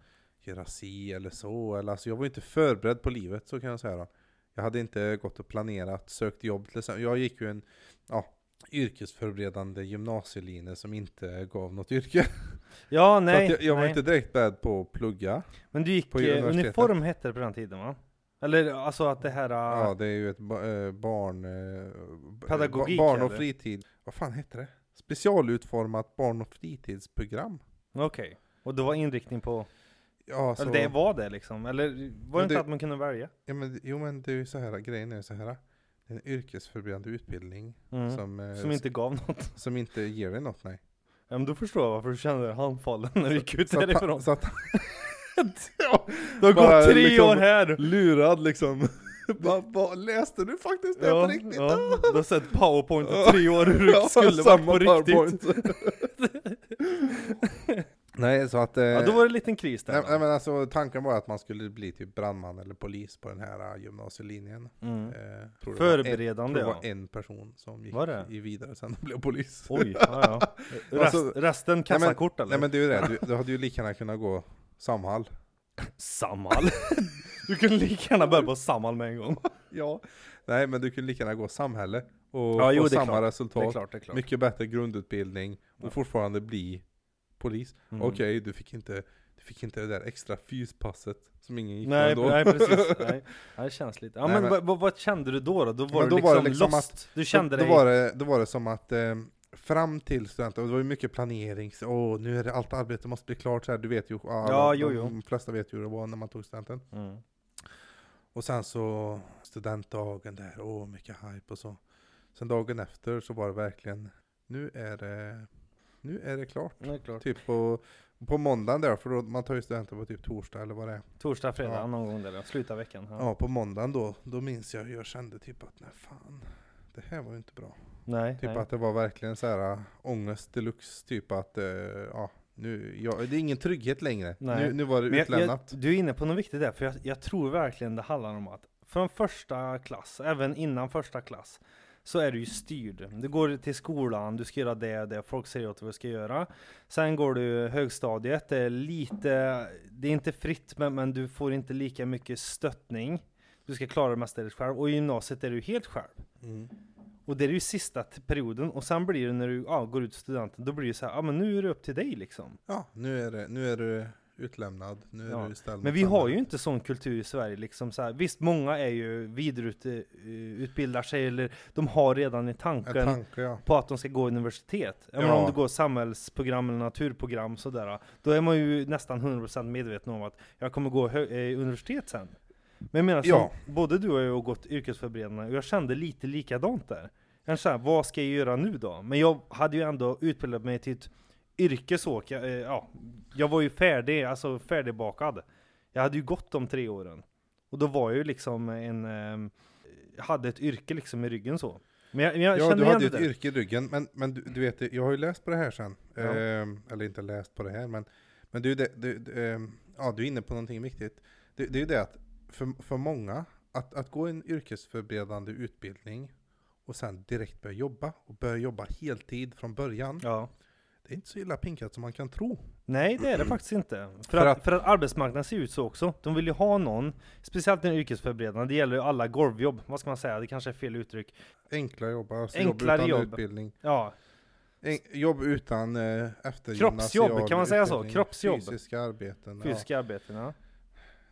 göra si eller så. Eller, alltså, jag var inte förberedd på livet, så kan jag säga då. Jag hade inte gått och planerat, sökt jobb till exempel. Jag gick ju en ja, yrkesförberedande gymnasielinje som inte gav något yrke. Ja, Så nej. att jag, jag var nej. inte direkt beredd på att plugga. Men du gick, på eh, uniform hette det på den tiden va? Eller alltså att det här... Ja, det är ju ett eh, barn... eh, Pedagogik, ba- Barn och eller? fritid. Vad fan heter det? Specialutformat barn och fritidsprogram. Okej. Och det var inriktning på... Ja, så, Eller det var det liksom? Eller var det Men inte det- att man kunde välja? ja, men, jo men det är ju så här, grejen är så här. Det är en yrkesförberedande utbildning Mm. som, eh, Som inte gav något. som inte ger dig något, nej. Ja men då förstår jag varför du kände dig handfallen när du gick ut Så att, därifrån. så att, Du har bara gått tre liksom- år här! lurad liksom. Va, va, läste du faktiskt det Ja, på riktigt? ja, du har sett powerpoint i tre år hur det Ja, skulle varit samma på riktigt. PowerPoint. Nej, så att... Eh, Ja, då var det en liten kris där. nej, nej, men alltså tanken var att man skulle bli typ brandman eller polis på den här eh, gymnasielinjen. Mm. Eh, var en- Förberedande tror det ja. var en person som gick Var det? i vidare sen och blev polis. Oj, ja, ja. Rest, resten kassakort eller? Nej men det är ju det, du, du hade ju lika gärna kunnat gå Samhall. Samhall? Du kunde lika gärna börja på Samhall med en gång. Ja. Nej men du kunde lika gärna gå samhälle och Ja, jo, få samma klart. Det är resultat. klart, det är klart. Mycket bättre grundutbildning och Ja. fortfarande bli polis. Mm. Okej, du fick inte du fick inte det där extra fyspasset som ingen gick Nej, med då. nej precis, nej. Det känns lite. Ja Nej, men, men- vad, kände du då då? Då var Men du då liksom, var liksom lost? du kände då, dig... då, var det, då var det som att eh, fram till studenten, det var ju mycket planering, så, åh nu är det allt arbete måste bli klart så här, du vet ju, alla, Ja, jo, de, jo. de flesta vet ju hur det var när man tog studenten. Mm. Och sen så studentdagen där, åh mycket hype och så. Sen dagen efter så var det verkligen, nu är det, nu är det klart. Det är klart. Typ på, på måndagen där, för då, man tar ju studenten på typ torsdag eller vad det är. Torsdag, fredag, Ja. någon gång där, slutet av veckan. Ja. Ja, på måndagen då, då minns jag hur jag kände typ att nej fan, det här var ju inte bra. Nej, Typ nej. att det var verkligen så här äh, ångest deluxe, typ att, eh, ja, nu, ja, det är ingen trygghet längre. Nu, nu var det Men jag, utlämnat. jag, du är inne på något viktigt där, för jag, jag tror verkligen det handlar om att från första klass, även innan första klass, så är du ju styrd. Du går till skolan, du ska göra det, det, folk säger åt dig vad du ska göra. Sen går du högstadiet, det är lite, det är inte fritt, men, men du får inte lika mycket stöttning. Du ska klara det mesta själv, och i gymnasiet är du helt själv. Mm. Och det är ju sista perioden, och sen blir det när du ja, går ut studenten, då blir det så här, ja men nu är det upp till dig liksom. Ja, nu är, det, nu är du utlämnad, nu är Ja. du ställd Men vi har ju inte sån kultur i Sverige liksom så här. Visst, många är ju vidareutbildar sig eller de har redan i En tanken tanke ja. på att de ska gå universitet. Ja. menar om du går samhällsprogram eller naturprogram sådär, då är man ju nästan 100% medveten om att jag kommer gå eh, universitet sen. Men jag menar, Ja. både du och jag har gått yrkesförberedande och jag kände lite likadant där. Jag kände, vad ska jag göra nu då? Men jag hade ju ändå utbildat mig till ett yrke så, jag, eh, ja, jag var ju färdig, alltså färdigbakad. Jag hade ju gått de tre åren. Och då var jag ju liksom en, eh, jag hade ett yrke liksom i ryggen så. Men jag, men jag Ja, du hade ju ett yrke i ryggen, men, men du, du vet, jag har ju läst på det här sen. Ja. Ehm, eller inte läst på det här, men, men du, det, du, du, ehm, ja, du är inne på någonting viktigt. Det, det är ju det att för, för många, att, att gå en yrkesförberedande utbildning och sen direkt börja jobba, och börja jobba heltid från början, Ja. det är inte så illa pinkat som man kan tro. Nej, det är det faktiskt inte. För, För att, att- för att arbetsmarknaden ser ut så också. De vill ju ha någon, speciellt den yrkesförberedande, det gäller ju alla golvjobb, vad ska man säga, det kanske är fel uttryck. Enkla jobb, alltså Enklare jobb utan jobb. utbildning. Ja, En, jobb utan eh, efter Kroppsjobb, kan man säga så? Kroppsjobb. Fysiska arbeten. fysiska arbeten. Ja.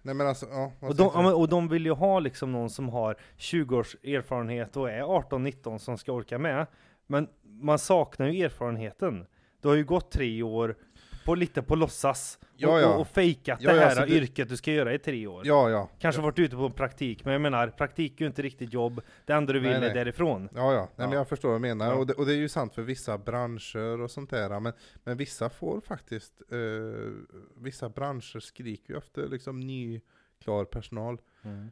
Nej men alltså, ja. Och, de, ja, och de vill ju ha liksom någon som har 20 års erfarenhet och är 18-19 som ska orka med. Men man saknar ju erfarenheten. Du har ju gått tre år på lite på låtsas Ja, och, ja. och, och fejkat Ja, det ja, här så det- yrket du ska göra i tre år. Ja, ja. Kanske varit ute på praktik, men jag menar, praktik är ju inte riktigt jobb. Det enda du vill Nej, är nej. därifrån. Ja, ja. Nej, Ja. men jag förstår vad du menar. Ja. Och, det, och det är ju sant för vissa branscher och sånt där. Men, men vissa får faktiskt, eh, vissa branscher skriker ju efter liksom ny, klar personal.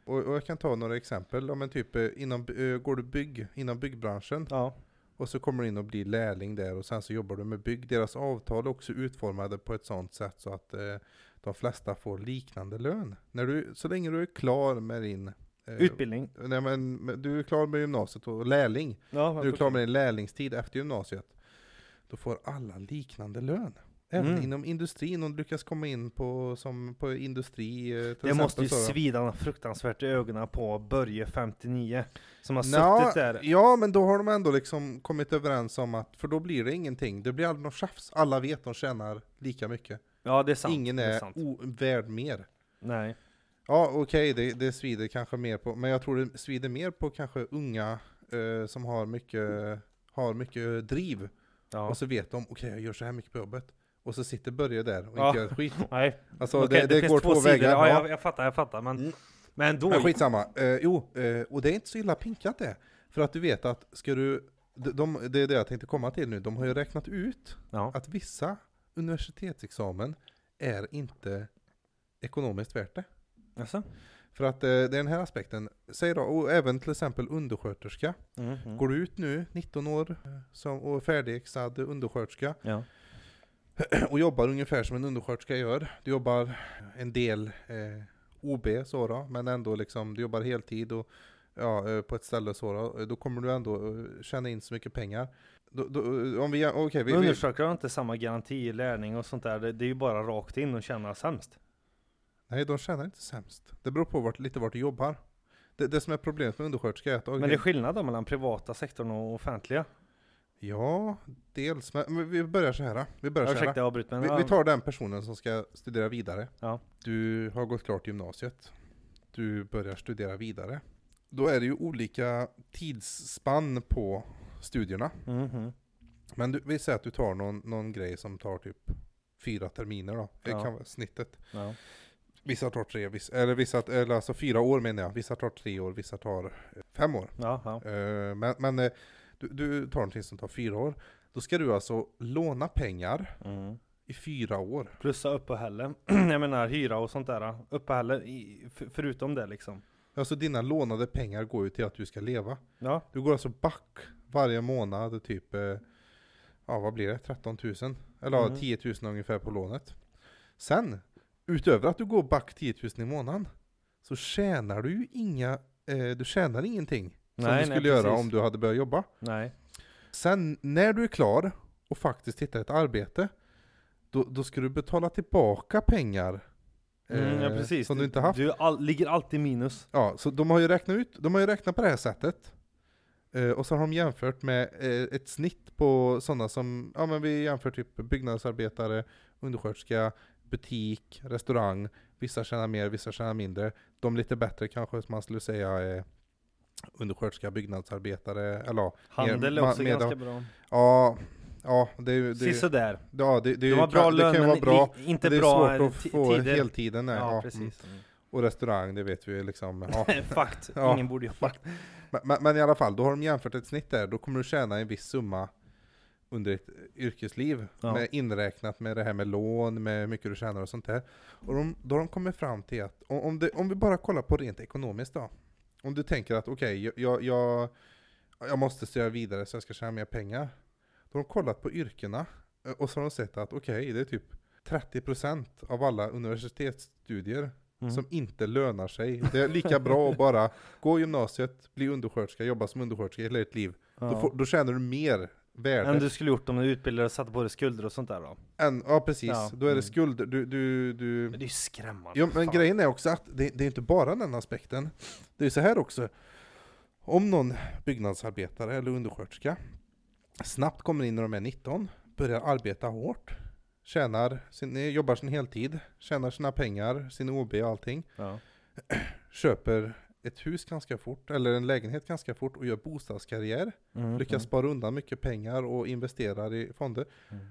Och, och jag kan ta några exempel. Ja, men typ eh, inom, eh, går du bygg, inom byggbranschen Ja, och så kommer du in och blir lärling där och sen så jobbar du med bygg. Deras avtal är också utformade på ett sånt sätt så att eh, de flesta får liknande lön. När du, så länge du är klar med din eh, utbildning. Nej men du är klar med gymnasiet och lärling. Ja, Du är klar med din lärlingstid efter gymnasiet. Då får alla liknande lön. Även Mm. inom industrin, om du lyckas komma in på, som på industri eh, till Det exempel, måste ju så svida fruktansvärt i ögonen på Börje 59 Som har Nå, suttit där Ja, men då har de ändå liksom kommit överens om att, för då blir det ingenting. Det blir aldrig något tjafs. Alla vet att de tjänar lika mycket. Ja det är sant Ingen är är, värd mer. Nej Ja, okej, det, det svider kanske mer på, men jag tror det svider mer på kanske unga eh, som har mycket, har mycket driv. ja. Och så vet de, okej jag gör så här mycket på jobbet. Och så sitter Börje där och Ja. inte gör ett skit. Nej, Alltså okej, det, det, finns går två, sidor. vägar. Ja, Ja, jag, jag fattar, jag fattar men, Mm. men då Men skitsamma. Eh, jo, eh, och det är inte så illa pinkat det. För att du vet att ska du, de, de, det är det jag tänkte komma till nu, de har ju räknat ut ja. att vissa universitetsexamen är inte ekonomiskt värt det. Alltså? För att eh, det är den här aspekten. Säg då, och även till exempel undersköterska. Mm, mm. Går du ut nu, 19 år, eh, som, och är färdigexad undersköterska Ja. och jobbar ungefär som en undersköterska gör. Du jobbar en del eh, OB så då, men ändå liksom, du jobbar heltid och ja, eh, på ett ställe så då, då kommer du ändå eh, tjäna in så mycket pengar. Då, då, om vi, okej, vi, Undersökare har inte samma garanti i lärning och sånt där. Det, det är ju bara rakt in och känna sämst. nej de tjänar inte sämst. Det beror på vart, lite vart du jobbar. Det, det som är problemet med undersköterska är att okej, Men det är skillnad då mellan privata sektorn och offentliga. Ja, dels, men, vi börjar så här. Vi börjar så här. Jag avbryter men Vi, vi tar den personen som ska studera vidare. Ja. Du har gått klart gymnasiet. Du börjar studera vidare. Då är det ju olika tidsspann på studierna. Mhm. Men du, vi säger att du tar någon, någon grej som tar typ fyra terminer då. Det Ja. kan vara snittet. ja. Vissa tar tre, vissa, eller vissa, eller alltså fyra år menar jag. Vissa tar tre år, vissa tar eh, fem år. Ja, ja. Eh, Men, men eh, du, du tar någonting som tar fyra år. Då ska du alltså låna pengar Mm. i fyra år. Plussa uppehälle. jag menar hyra och sånt där. Uppehälle i, för, förutom det liksom. Alltså dina lånade pengar går ju till att du ska leva. Ja. Du går alltså back varje månad typ, eh, ja vad blir det, 13 000? Eller Mm. 10 000 ungefär på lånet. Sen, utöver att du går back 10 000 i månaden, så tjänar du ju inga, eh, du tjänar ingenting. Som Nej, du nej, skulle göra precis. om du hade börjat jobba. Nej. Sen när du är klar och faktiskt hittar ett arbete, då, då ska du betala tillbaka pengar. Mm, ja eh, precis. Som du inte haft. Du all, ligger alltid minus. Ja, så de har ju räknat ut, de har ju räknat på det här sättet. Eh, och så har de jämfört med eh, ett snitt på sådana som, ja men vi jämför typ byggnadsarbetare, undersköterska, butik, restaurang. Vissa tjänar mer, vissa tjänar mindre. De lite bättre kanske som man skulle säga är undersköterska, byggnadsarbetare, eller ja, Handel är också med- ganska bra. ja, ja det, det, Sisådär. ja, det, det, De har bra lön men vara bra. inte det är bra svårt att få tider. heltiden. Nej, Ja, ja, mm. Och restaurang, det vet vi ju liksom. Ja. Fakt. Ja. Ingen borde jobba. Men, men, men i alla fall, då har de jämfört ett snitt där, då kommer du tjäna en viss summa under ett yrkesliv, Ja. med inräknat med det här med lån, med hur mycket du tjänar och sånt där. Och de, då har de kommit fram till att, om, om, det, om vi bara kollar på rent ekonomiskt då, om du tänker att okej, jag, jag, jag, jag måste studera vidare så jag ska tjäna mer pengar. Då har de kollat på yrkena, eh, och så har de sett att okej, det är typ 30% av alla universitetsstudier Mm. som inte lönar sig. Det är lika bra att bara gå gymnasiet, bli undersköterska, jobba som undersköterska hela ditt liv. Ja. Då, får, då tjänar du mer värde. Än du skulle gjort om du utbildade och satte på dig skulder och sånt där då. Än, ja precis, Ja. då är det Mm. skulder. Du, du, du... Men det är ju skrämmande. Jo, men Fan. grejen är också att det, det är inte bara den aspekten. Det är så här också. Om någon byggnadsarbetare eller undersköterska snabbt kommer in när de är 19, börjar arbeta hårt, tjänar sin, jobbar sin heltid, tjänar sina pengar, sin OB och allting, Ja. köper ett hus ganska fort, eller en lägenhet ganska fort och gör bostadskarriär, Mm, lyckas spara undan mycket pengar och investerar i fonder. mm.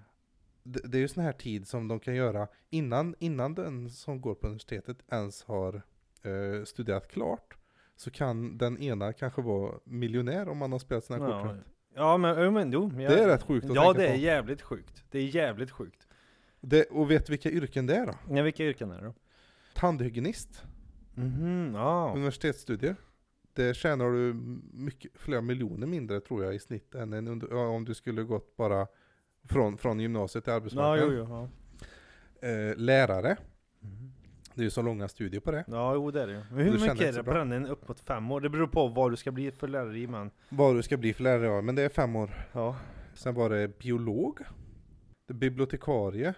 Det, det är ju sån här tid som de kan göra innan, innan den som går på universitetet ens har eh, studerat klart. Så kan den ena kanske vara miljonär om man har spelat sina kort Ja. rätt. Ja men, men jo. Jag, Det är rätt sjukt att Ja det är på. jävligt sjukt. Det är jävligt sjukt. Det, och vet du vilka yrken det är då? Ja, vilka yrken är det då? Tandhygienist, Mhm, ja. universitetsstudier. Det tjänar du mycket, flera miljoner mindre tror jag i snitt än en under, ja, om du skulle gått bara från, från gymnasiet till Ja, arbetsmarknaden. jo, jo, ja. Eh, lärare, Mhm. det är ju så långa studier på det. Ja, jo det är det ju. Men hur mycket är det? bra? Bränner en upp mot fem år? Det beror på vad du ska bli för lärare i men. Vad du ska bli för lärare, ja, men det är fem år. Ja. Sen var det biolog, det är bibliotekarie,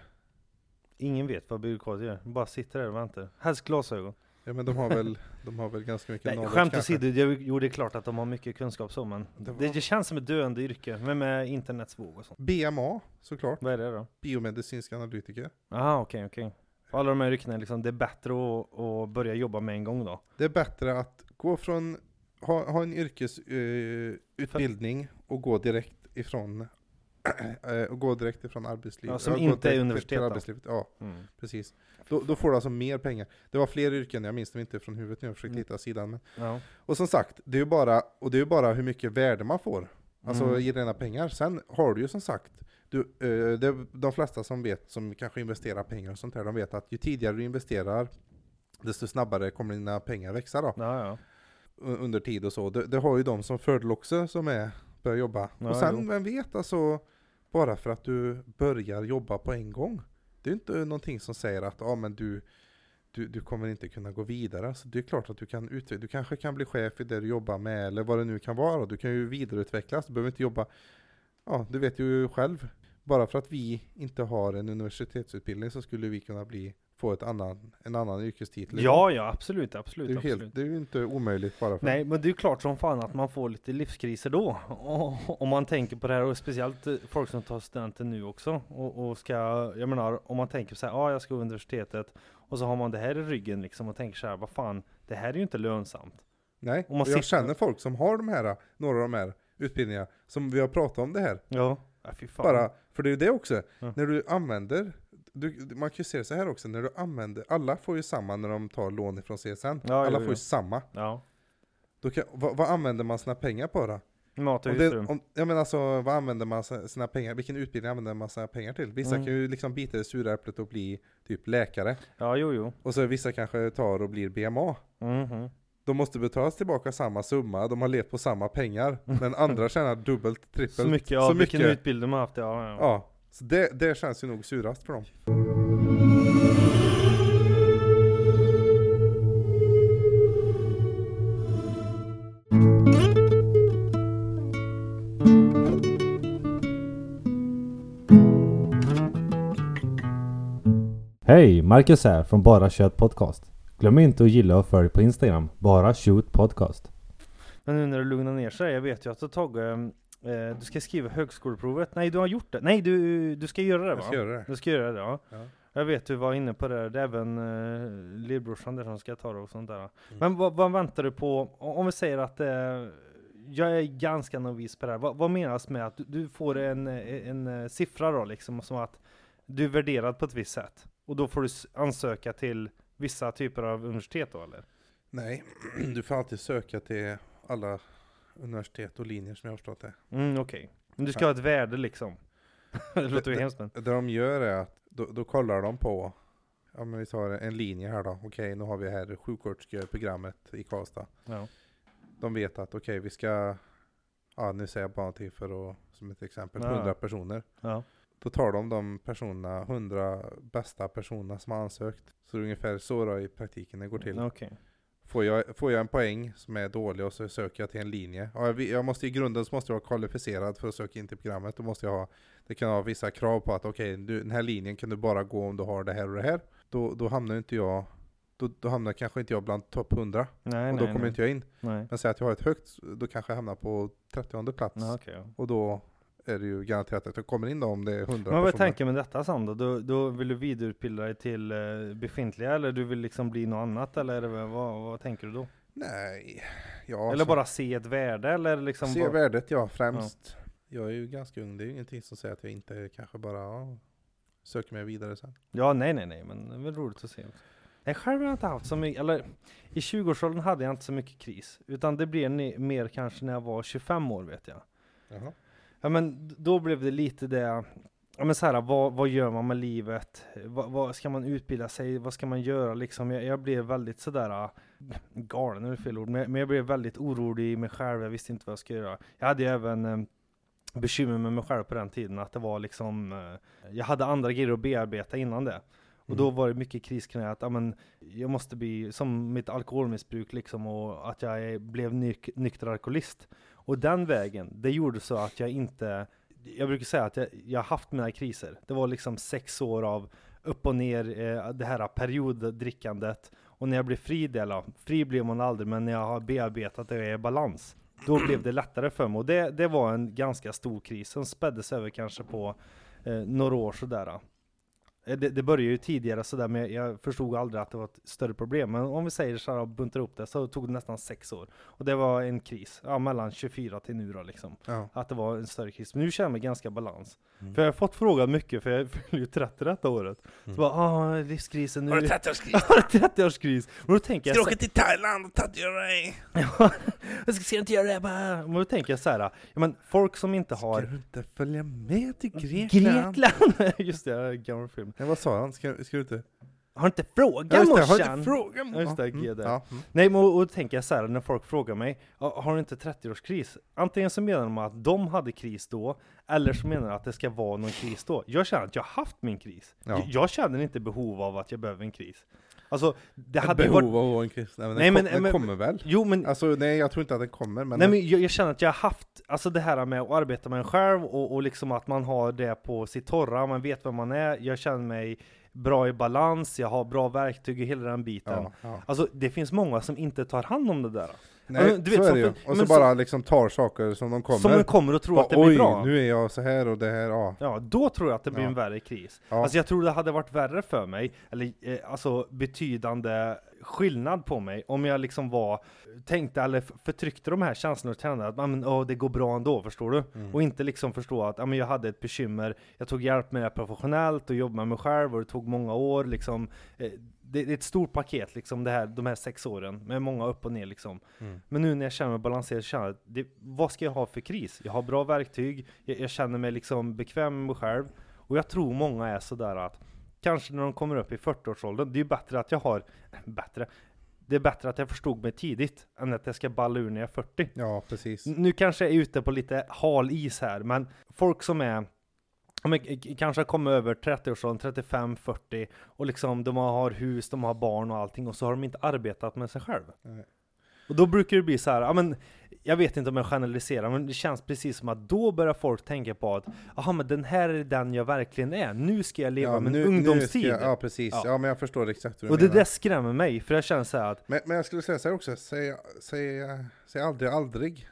Ingen vet vad gör. De bara sitter där och väntar. Helst glasögon. Ja men de har väl, de har väl ganska mycket Nej, knowledge skämt åsido, det- jo det är klart att de har mycket kunskap så men Det var- det, känns som ett döende yrke, men med internets våg och sånt. BMA såklart, Vad är det då? biomedicinsk analytiker. Aha, okej, okej. För alla de här yrkena, liksom, det är bättre att, att börja jobba med en gång då. Det är bättre att gå från, ha, ha en yrkesutbildning utbildning och gå direkt ifrån eh, och gå direkt ifrån arbetslivet. Ja, som inte är till- universitet till. Ja, Mm. precis. Då, då får du alltså mer pengar. Det var fler yrken, jag minns dem inte från huvudet när jag försökte Mm. hitta sidan. Men. Ja. Och som sagt, det är ju bara, och det är bara hur mycket värde man får. Alltså Mm. i rena pengar. Sen har du ju som sagt, du, eh, det, de flesta som vet, som kanske investerar pengar och sånt där, de vet att ju tidigare du investerar, desto snabbare kommer dina pengar växa då. Ja, under tid och så. Det, det har ju de som fördel också som är, börjar jobba. Och sen, jo. vem vet alltså, bara för att du börjar jobba på en gång. Det är inte någonting som säger att ah, men du, du, du kommer inte kunna gå vidare. Så det är klart att du kan utveckla, du kanske kan bli chef i det du jobbar med eller vad det nu kan vara. Du kan ju vidareutvecklas, du behöver inte jobba, ja du vet ju själv. Bara för att vi inte har en universitetsutbildning så skulle vi kunna bli, få ett annan, en annan yrkestitel. Ja, ja, absolut, det absolut, är, ju absolut. helt, det är ju inte omöjligt bara för Nej, men det är ju klart som fan att man får lite livskriser då. Och, om man tänker på det här, och speciellt eh, folk som tar studenten nu också. Och, och ska, jag menar, om man tänker så här, ja ah, jag ska gå universitetet. Och så har man det här i ryggen liksom och tänker så här, vad fan, det här är ju inte lönsamt. Nej, man och jag sitter- känner folk som har de här, några av de här utbildningarna, som vi har pratat om det här. Ja, ja fy fan. Bara, för det är ju det också, Ja. när du använder, du, man kan ju se det så här också, när du använder, alla får ju samma när de tar lån ifrån CSN. Ja, alla jo, får jo. ju samma. Ja, Då kan, vad, vad använder man sina pengar på då? mat och husrum. jag menar alltså, vad använder man si- sina pengar, vilken utbildning använder man sina pengar till? Vissa Mm. kan ju liksom bita i sura äpplet och bli typ läkare. Ja, jo, jo. Och så vissa kanske tar och blir BMA. Mhm. De måste betalas tillbaka samma summa, de har levt på samma pengar. Men andra tjänar dubbelt, trippelt. Så mycket, ja, så vilken mycket. utbildning man haft, ja. ja. Ja, så det, det känns ju nog surast för dem. Hej! Marcus här från Bara Kött Podcast. Glöm inte att gilla och följ på Instagram, Bara Shoot Podcast. Men nu när det lugnar ner sig, jag vet ju att du har tagit, eh, du ska skriva högskoleprovet. Nej, du har gjort det. Nej, du, du ska göra det va? Jag ska göra det. Du ska göra det, ja. Ja. Jag vet du var inne på det, det är även eh, lillbrorsan där som ska ta det och sånt där. Mm. Men vad, vad väntar du på, om vi säger att eh, jag är ganska novis på det här, vad, vad menas med att du, du får en, eh, en, eh, siffra då liksom, som att du är värderad på ett visst sätt? Och då får du ansöka till vissa typer av universitet då eller? Nej, du får alltid söka till alla universitet och linjer som jag har förstått det. Mm, okej. Men du ska ha ett värde liksom? det låter ju Det- hemskt men. Det de gör är att då, då kollar de på, ja men vi tar en linje här då. Okej, nu har vi här sjuksköterskeprogrammet i Karlstad. Ja. De vet att okej, vi ska, ja nu säger jag bara till för att, som ett exempel, Ja. 100 personer. Ja. Då tar de de personerna, 100 bästa personerna som har ansökt. Så det är ungefär så då i praktiken det går till. Okej. Får jag, får jag en poäng som är dålig och så söker jag till en linje. Ja, jag, jag måste i grunden så måste jag vara kvalificerad för att söka in till programmet. Då måste jag ha, det kan ha vissa krav på att okej, du den här linjen kan du bara gå om du har det här och det här. Då, då hamnar inte jag, då, då hamnar kanske inte jag bland topp 100. Nej, och då nej, kommer nej. inte jag in. nej. Men säg att jag har ett högt, då kanske jag hamnar på 30 plats. Ja. Och då är det ju garanterat att jag kommer in då om det är 100 Men vad är personer. tanken med detta Sam då? då? Vill du vidareutbilda dig till eh, befintliga eller du vill liksom bli något annat eller är det, vad, vad, tänker du då? Nej, ja. eller alltså- bara se ett värde eller liksom Se bara- värdet ja, främst. Jag är ju ganska ung, det är ju ingenting som säger att jag inte kanske bara ja, söker mig vidare sen. Ja, nej, nej, nej, men det är väl roligt att se. Nej, själv har jag inte haft så mycket, eller i 20-årsåldern hade jag inte så mycket kris, utan det blev mer kanske när jag var 25 år vet jag. Jaha. Ja men då blev det lite det, ja men så här, vad, vad gör man med livet? Vad, vad ska man utbilda sig? Vad ska man göra liksom? Jag, jag blev väldigt sådär, galen är väl fel ord, men, men jag blev väldigt orolig i mig själv, jag visste inte vad jag skulle göra. Jag hade ju även eh, bekymmer med mig själv på den tiden, att det var liksom, eh, jag hade andra grejer att bearbeta innan det. Och då Mm. var det mycket kris kring att ja, men, jag måste bli som mitt alkoholmissbruk liksom och att jag blev nyk, nykter alkoholist. Och den vägen, det gjorde så att jag inte, jag brukar säga att jag, jag har haft mina kriser. Det var liksom sex år av upp och ner, eh, det här perioddrickandet. Och när jag blev fri, eller, fri blev man aldrig, men när jag har bearbetat det och är i balans, då blev det lättare för mig. Och det, det var en ganska stor kris som späddes över kanske på eh, några år sådär. Eh, Det, det började ju tidigare sådär, men jag förstod aldrig att det var ett större problem. Men om vi säger så här buntar upp det, så tog det nästan sex år. Och det var en kris, ja, mellan 24 till nu då liksom. Ja. Att det var en större kris. Men nu känner jag mig ganska balans. Mm. För jag har fått frågan mycket, för jag fyller ju 30 detta året. Mm. Så bara, ah, livskrisen nu. Har du 30-årskris? Har du 30-årskris? Men då tänker jag Ska du åka till Thailand och tatuera dig? Ja, jag ska se inte göra det bara. Men då tänker jag så här, ja men folk som inte Ska har du inte följa med till Grekland? Grekland! Just det, gammal film. Nej, vad sa han? Ska, ska du inte? Har inte frågat Ja, det, har morsan? inte frågat Ja, just det, Mm, GD. Ja, mm. Nej men och, och då tänker jag så här när folk frågar mig, "Ja, har du inte 30-årskris? Antingen så menar de att de hade kris då, eller så menar de att det ska vara någon kris då. Jag känner att jag har haft min kris. Ja. Jag, jag känner inte behov av att jag behöver en kris. Alltså, det Ett hade behov varit... av att vara en kristen. Men Nej, den, men- kom, den men- kommer väl? Jo men, Alltså nej, jag tror inte att den kommer, men, nej, men jag, jag känner att jag har haft, alltså det här med att arbeta med en själv och, och liksom att man har det på sitt torra, man vet vem man är, jag känner mig bra i balans, jag har bra verktyg i hela den biten. ja, ja. Alltså det finns många som inte tar hand om det där. Nej, du vet, så är det ju. Och så så- bara liksom tar saker som de kommer. Som de kommer och tror att det Bara, blir Oj, bra. nu är jag så här och det här, ja. Ja, då tror jag att det blir Ja. en värre kris. Ja. Alltså jag tror det hade varit värre för mig, eller eh, alltså betydande skillnad på mig, om jag liksom var, tänkte eller förtryckte de här känslorna och kände att "Ah, men, åh, det går bra ändå, förstår du? Mm. Och inte liksom förstå att ah, men jag hade ett bekymmer, jag tog hjälp med det professionellt och jobbade med mig själv och det tog många år liksom. Eh, det, det är ett stort paket liksom, det här, de här sex åren, med många upp och ner liksom. Mm. Men nu när jag känner mig balanserad känner jag, det, vad ska jag ha för kris? Jag har bra verktyg, jag, jag känner mig liksom bekväm med mig själv. Och jag tror många är sådär att, kanske när de kommer upp i 40-årsåldern, det är bättre att jag har, bättre, det är bättre att jag förstod mig tidigt, än att jag ska balla ur när jag är 40. Ja, precis. Nu kanske jag är ute på lite hal is här, men folk som är men, kanske har kommit över 30-årsåldern, 35, 40 och liksom de har hus, de har barn och allting och så har de inte arbetat med sig själv. Nej. Och då brukar det bli så här, ja men jag vet inte om jag generaliserar, men det känns precis som att då börjar folk tänka på att jaha men den här är den jag verkligen är, nu ska jag leva ja, min nu- nu ungdomstid. ska jag- Ja, precis. Ja. Ja. men jag förstår exakt hur du och det menar. där skrämmer mig, för jag känner så att, Men, men jag skulle säga så här också, säg, säg, säg aldrig aldrig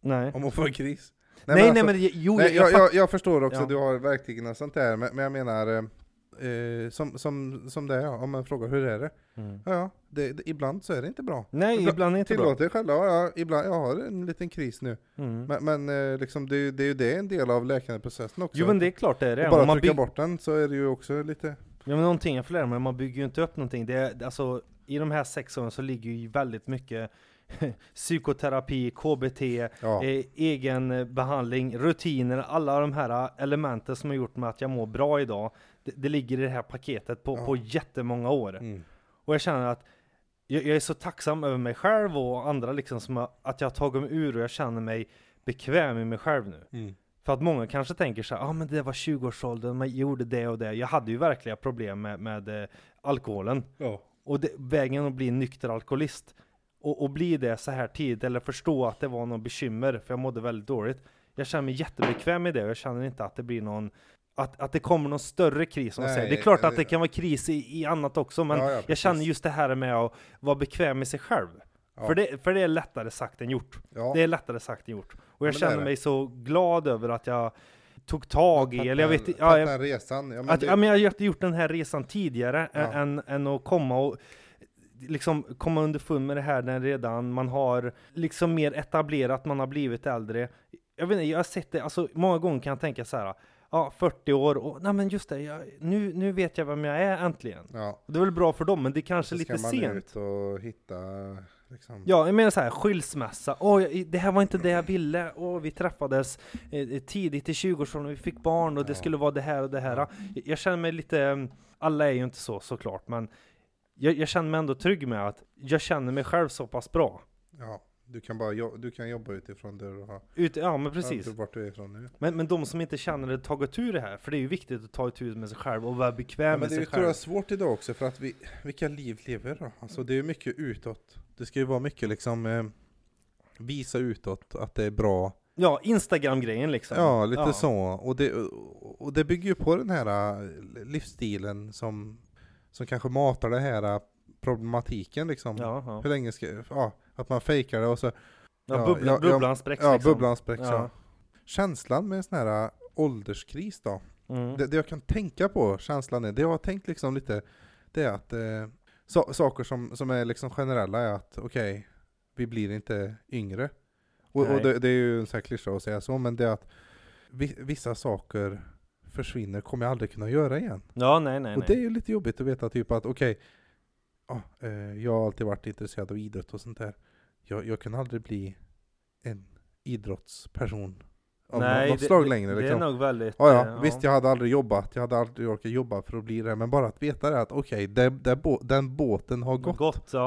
nej. om att få en kris. Nej nej alltså- men, jo Nej, jag, jag, jag, förstår också, Ja. du har verktygen och sånt där, men, men jag menar, eh, eh, som, som, som det är, ja, om man frågar hur är det? Mm. Ja, ja det, det, ibland så är det inte bra. Nej, Ibland- ibland är det inte bra. Tillåt dig själv, ja, ibland, jag har en liten kris nu. Mm. Men, men eh, liksom, det, är ju- det är ju det en del av läkandeprocessen också. Jo men det är klart det är det. och bara Om man trycka bort den så är det ju också lite... Ja men någonting jag får lära mig, man bygger ju inte upp någonting. Det är, alltså, I de här sex åren så ligger ju väldigt mycket psykoterapi, KBT, Ja, eh, egen eh, behandling, rutiner, alla de här eh, elementen som har gjort med att jag mår bra idag. Det, det ligger i det här paketet på, Ja. på jättemånga år. mm. Och jag känner att jag, jag är så tacksam över mig själv och andra liksom som har, att jag har tagit mig ur och jag känner mig bekväm i mig själv nu. Mm. För att många kanske tänker så ja ah, men det var 20-årsåldern, man gjorde det och det. Jag hade ju verkliga problem med, med eh, alkoholen. ja. Och det, vägen att bli en nykter alkoholist och, och bli det så här tidigt eller förstå att det var något bekymmer för jag mådde väldigt dåligt. Jag känner mig jättebekväm i det och jag känner inte att det blir någon att, att det kommer någon större kris som Nej, säger. Det är klart att det- kan vara kris i, i annat också men Ja, ja, jag känner just det här med att vara bekväm med sig själv. Ja. För, det, för det är lättare sagt än gjort. Ja. Det är lättare sagt än gjort. Och jag men känner mig så glad över att jag tog tag i, eller jag vet inte, ja, jag, resan. Ja, men att, det, ja, men jag har gjort- gjort den här resan tidigare än, än att komma och liksom komma underfund med det här när redan man har liksom mer etablerat, man har blivit äldre. Jag vet inte, jag har sett det, alltså många gånger kan jag tänka så här. Ja, 40 år och nej men just det, jag, nu, nu vet jag vem jag är äntligen. ja. Och det är väl bra för dem, men det är kanske Så lite ska man sent. ut och hitta liksom... Ja, jag menar så här, skilsmässa. Åh, jag- det här var inte det jag ville. Åh, vi träffades eh, tidigt i 20-årsåldern, vi fick barn och det Ja. skulle vara det här och det här. Jag, jag känner mig lite, alla är ju inte så såklart, men jag, jag känner mig ändå trygg med att jag känner mig själv så pass bra. Ja, du kan bara jo- du kan jobba utifrån det du har. Ut, ja, men precis. Ja, vart du är ifrån nu. Men, men de som inte känner det tagit ur det här, för det är ju viktigt att ta itu med sig själv och vara bekväm Ja, med men det är sig ju tror själv. jag svårt idag också för att vi, vilka liv lever då? Alltså det är ju mycket utåt. Det ska ju vara mycket liksom eh, visa utåt att det är bra. Ja, Instagram-grejen liksom. Ja, lite Ja. så. Och det, och det bygger ju på den här eh, livsstilen som, som kanske matar det här eh, problematiken liksom. Ja, ja. Hur länge ska, ja, att man fejkar det och så, ja, Ja, bubbla, ja, ja, bubblan spräcks ja, liksom. bubblan spräcks ja. Känslan med en sån här eh, ålderskris då, Mm. det, det jag kan tänka på, känslan är, det jag har tänkt liksom lite, det är att eh, sa- saker som, som är liksom generella är att okej, vi blir inte yngre. Och, och det, det är ju en sån här klyscha att säga så, men det är att vi, vissa saker försvinner, kommer jag aldrig kunna göra igen. Ja, nej, nej, och nej. det är ju lite jobbigt att veta typ att okej, ja, eh, jag har alltid varit intresserad av idrott och sånt där. Jag, jag kan aldrig bli en idrottsperson Om Nej, något det- slag längre Det liksom. är nog väldigt... Ja, eh, ja. Visst jag hade aldrig jobbat, jag hade aldrig orkat jobba för att bli det, men bara att veta det att okej, det, det, bå- den båten har gått. Gott, ja,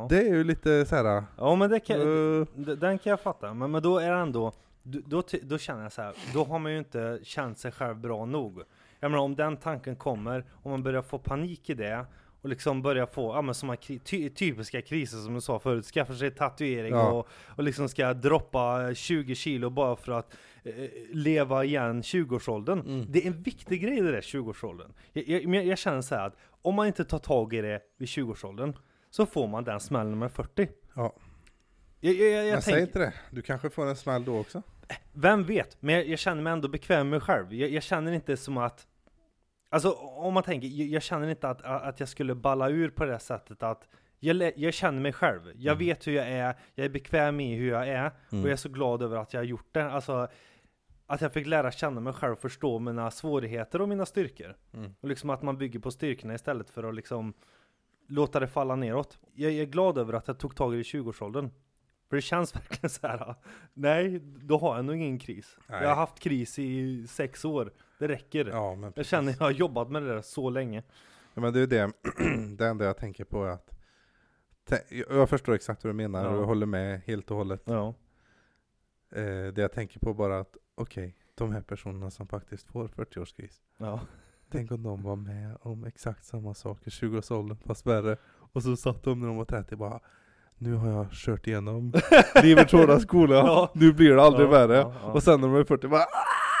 ja. Det är ju lite såhär... Ja men det kan, Uh. den kan jag fatta, men, men då är det ändå, då, då, då känner jag så här, då har man ju inte känt sig själv bra nog. Jag menar om den tanken kommer, om man börjar få panik i det, och liksom börjar få, ja men som ty, typiska kriser som du sa förut, skaffa sig tatuering Ja. och, och liksom ska droppa 20 kilo bara för att eh, leva igen 20-årsåldern. Mm. Det är en viktig grej det där 20-årsåldern. Jag, jag, jag känner så här att om man inte tar tag i det vid 20-årsåldern, så får man den smällen med 40. Ja. Jag, jag, jag, jag säg inte det, du kanske får en smäll då också? vem vet? Men jag, jag känner mig ändå bekväm med mig själv. Jag, känner inte som att Alltså om man tänker, jag, känner inte att, att jag skulle balla ur på det sättet att jag, jag känner mig själv. Jag Mm. vet hur jag är, jag är bekväm i hur jag är och jag är så glad över att jag har gjort det. Alltså att jag fick lära känna mig själv, förstå mina svårigheter och mina styrkor. Mm. Och liksom att man bygger på styrkorna istället för att liksom låta det falla neråt. Jag, jag är glad över att jag tog tag i det i 20-årsåldern. För det känns verkligen så här. nej, då har jag nog ingen kris. Nej. Jag har haft kris i sex år. Det räcker. Ja, men Jag känner jag har jobbat med det där så länge. Ja, men det är det, det enda jag tänker på är att Jag förstår exakt vad du menar och Ja. jag håller med helt och hållet. Ja. Eh, det jag tänker på bara att, okej, de här personerna som faktiskt får 40-årskris. Ja. Tänk om de var med om exakt samma sak i 20-årsåldern fast värre. Och så satt de när de var 30 bara nu har jag kört igenom livets hårda skola, Ja. nu blir det aldrig Ja, värre. ja. Och sen när de är 40 bara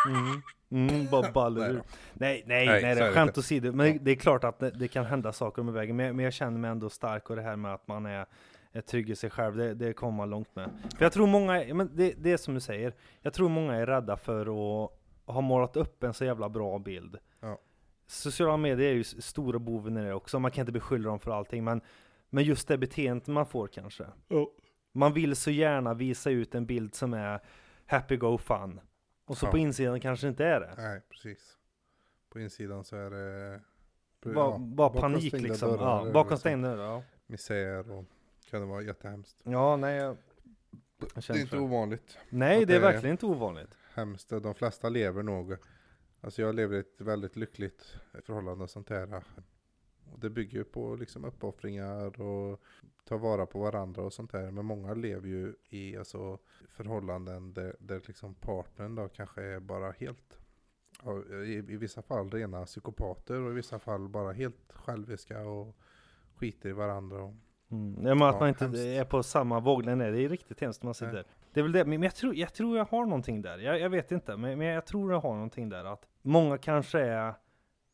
Mm. Mm, bara ballar Nej. Nej, nej, Nej, nej, det är skämt åsido. Men det, är klart att det, det kan hända saker med vägen. Men, jag- men jag känner mig ändå stark och det här med att man är, är trygg i sig själv, det, det kommer man långt med. För jag tror många, men det, det är som du säger, jag tror många är rädda för att ha målat upp en så jävla bra bild. Sociala medier är ju stora boven i det också, man kan inte beskylla dem för allting, men, men just det beteendet man får kanske. Man vill så gärna visa ut en bild som är happy go fun. Och så Ja. på insidan kanske inte är det. Nej, precis. På insidan så är det Bara, ja, bara panik liksom. dörrar Ja, bakom stängda dörrar. Ja. misär och kan det vara jättehemskt. ja, nej. Jag, jag Det är inte det. ovanligt. Nej, det är verkligen inte ovanligt. Hemskt. De flesta lever nog. Alltså jag lever ett väldigt lyckligt förhållande och sånt där. Det bygger ju på liksom uppoffringar och ta vara på varandra och sånt där. Men många lever ju i alltså, förhållanden där, där liksom partnern då kanske är bara helt i, I vissa fall rena psykopater och i vissa fall bara helt själviska och skiter i varandra. Och, Mm. Ja, men att Ja, man inte hemskt. är på samma våglängd, det är riktigt hemskt när man sitter Nej. Det är väl det, men men jag tror, jag tror jag har någonting där. Jag, jag vet inte, men, men jag tror jag har någonting där. Att många kanske är,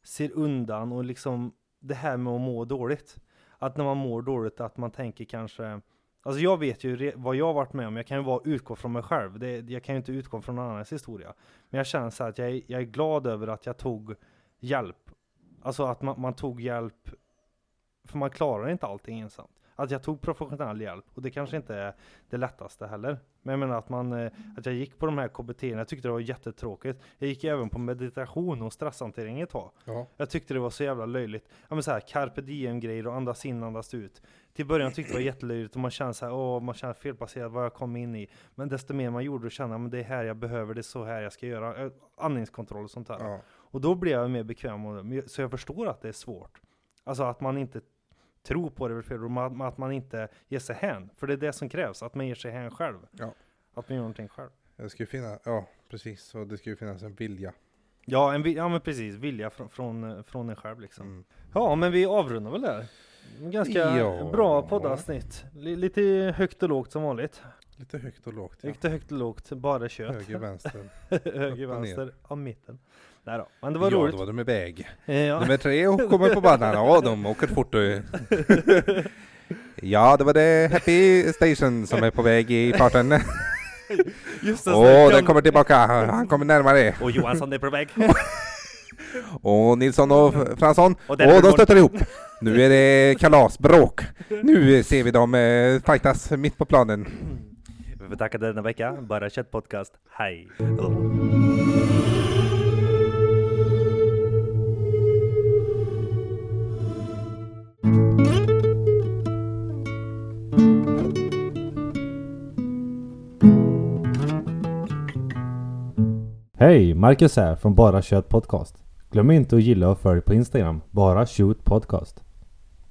ser undan och liksom det här med att må dåligt. Att när man mår dåligt att man tänker kanske Alltså jag vet ju re- vad jag har varit med om, jag kan ju bara utgå från mig själv. Det, jag kan ju inte utgå från någon annans historia. Men jag känner så här att jag är, jag är glad över att jag tog hjälp. Alltså att man, man tog hjälp, för man klarar inte allting ensam. Att jag tog professionell hjälp, och det kanske inte är det lättaste heller. Men jag menar att, man, eh, att jag gick på de här KBT, jag tyckte det var jättetråkigt. Jag gick även på meditation och stresshantering ett tag. ja, Jag tyckte det var så jävla löjligt. Ja men så här, carpe diem grejer och andas in, andas ut. Till början tyckte jag det var jättelöjligt och man kände så här, åh, man kände felplacerad vad jag kom in i. Men desto mer man gjorde och kände, men det är här jag behöver, det är så här jag ska göra. Andningskontroll och sånt där. ja, Och då blev jag mer bekväm jag- Så jag förstår att det är svårt. Alltså att man inte tror på det, är väl fel ord, men att man inte ger sig hän. För det är det som krävs, att man ger sig hän själv. Ja. Att man gör någonting själv. det ska ju finnas, ja precis, och det ska ju finnas en vilja. Ja, en, ja men precis, vilja från, från, från en själv liksom. Mm. Ja, men vi avrundar väl där. Ganska Ja. bra poddavsnitt. Li- lite högt och lågt som vanligt. Lite högt och lågt. Ja. Lite högt och lågt, bara kött. Höger, vänster. Höger, vänster, och mitten. Nej då, men det var ja, roligt. då var de iväg. Eh, Ja. Nummer tre kommer på banan. Ja, de åker fort. Ja, det var det Happy Station som är på väg i farten. Just det, Åh, den kommer tillbaka. Han kommer närmare. Och Johansson är på väg. Och Nilsson och Fransson. Och Och de stöter ihop. Nu är det kalasbråk. Nu ser vi dem eh, fightas mitt på planen. Vi får tacka denna vecka. Bara kött podcast. Hej. Hej! Marcus här från Bara Kött Podcast. Glöm inte att gilla och följ på Instagram, Bara Shoot Podcast.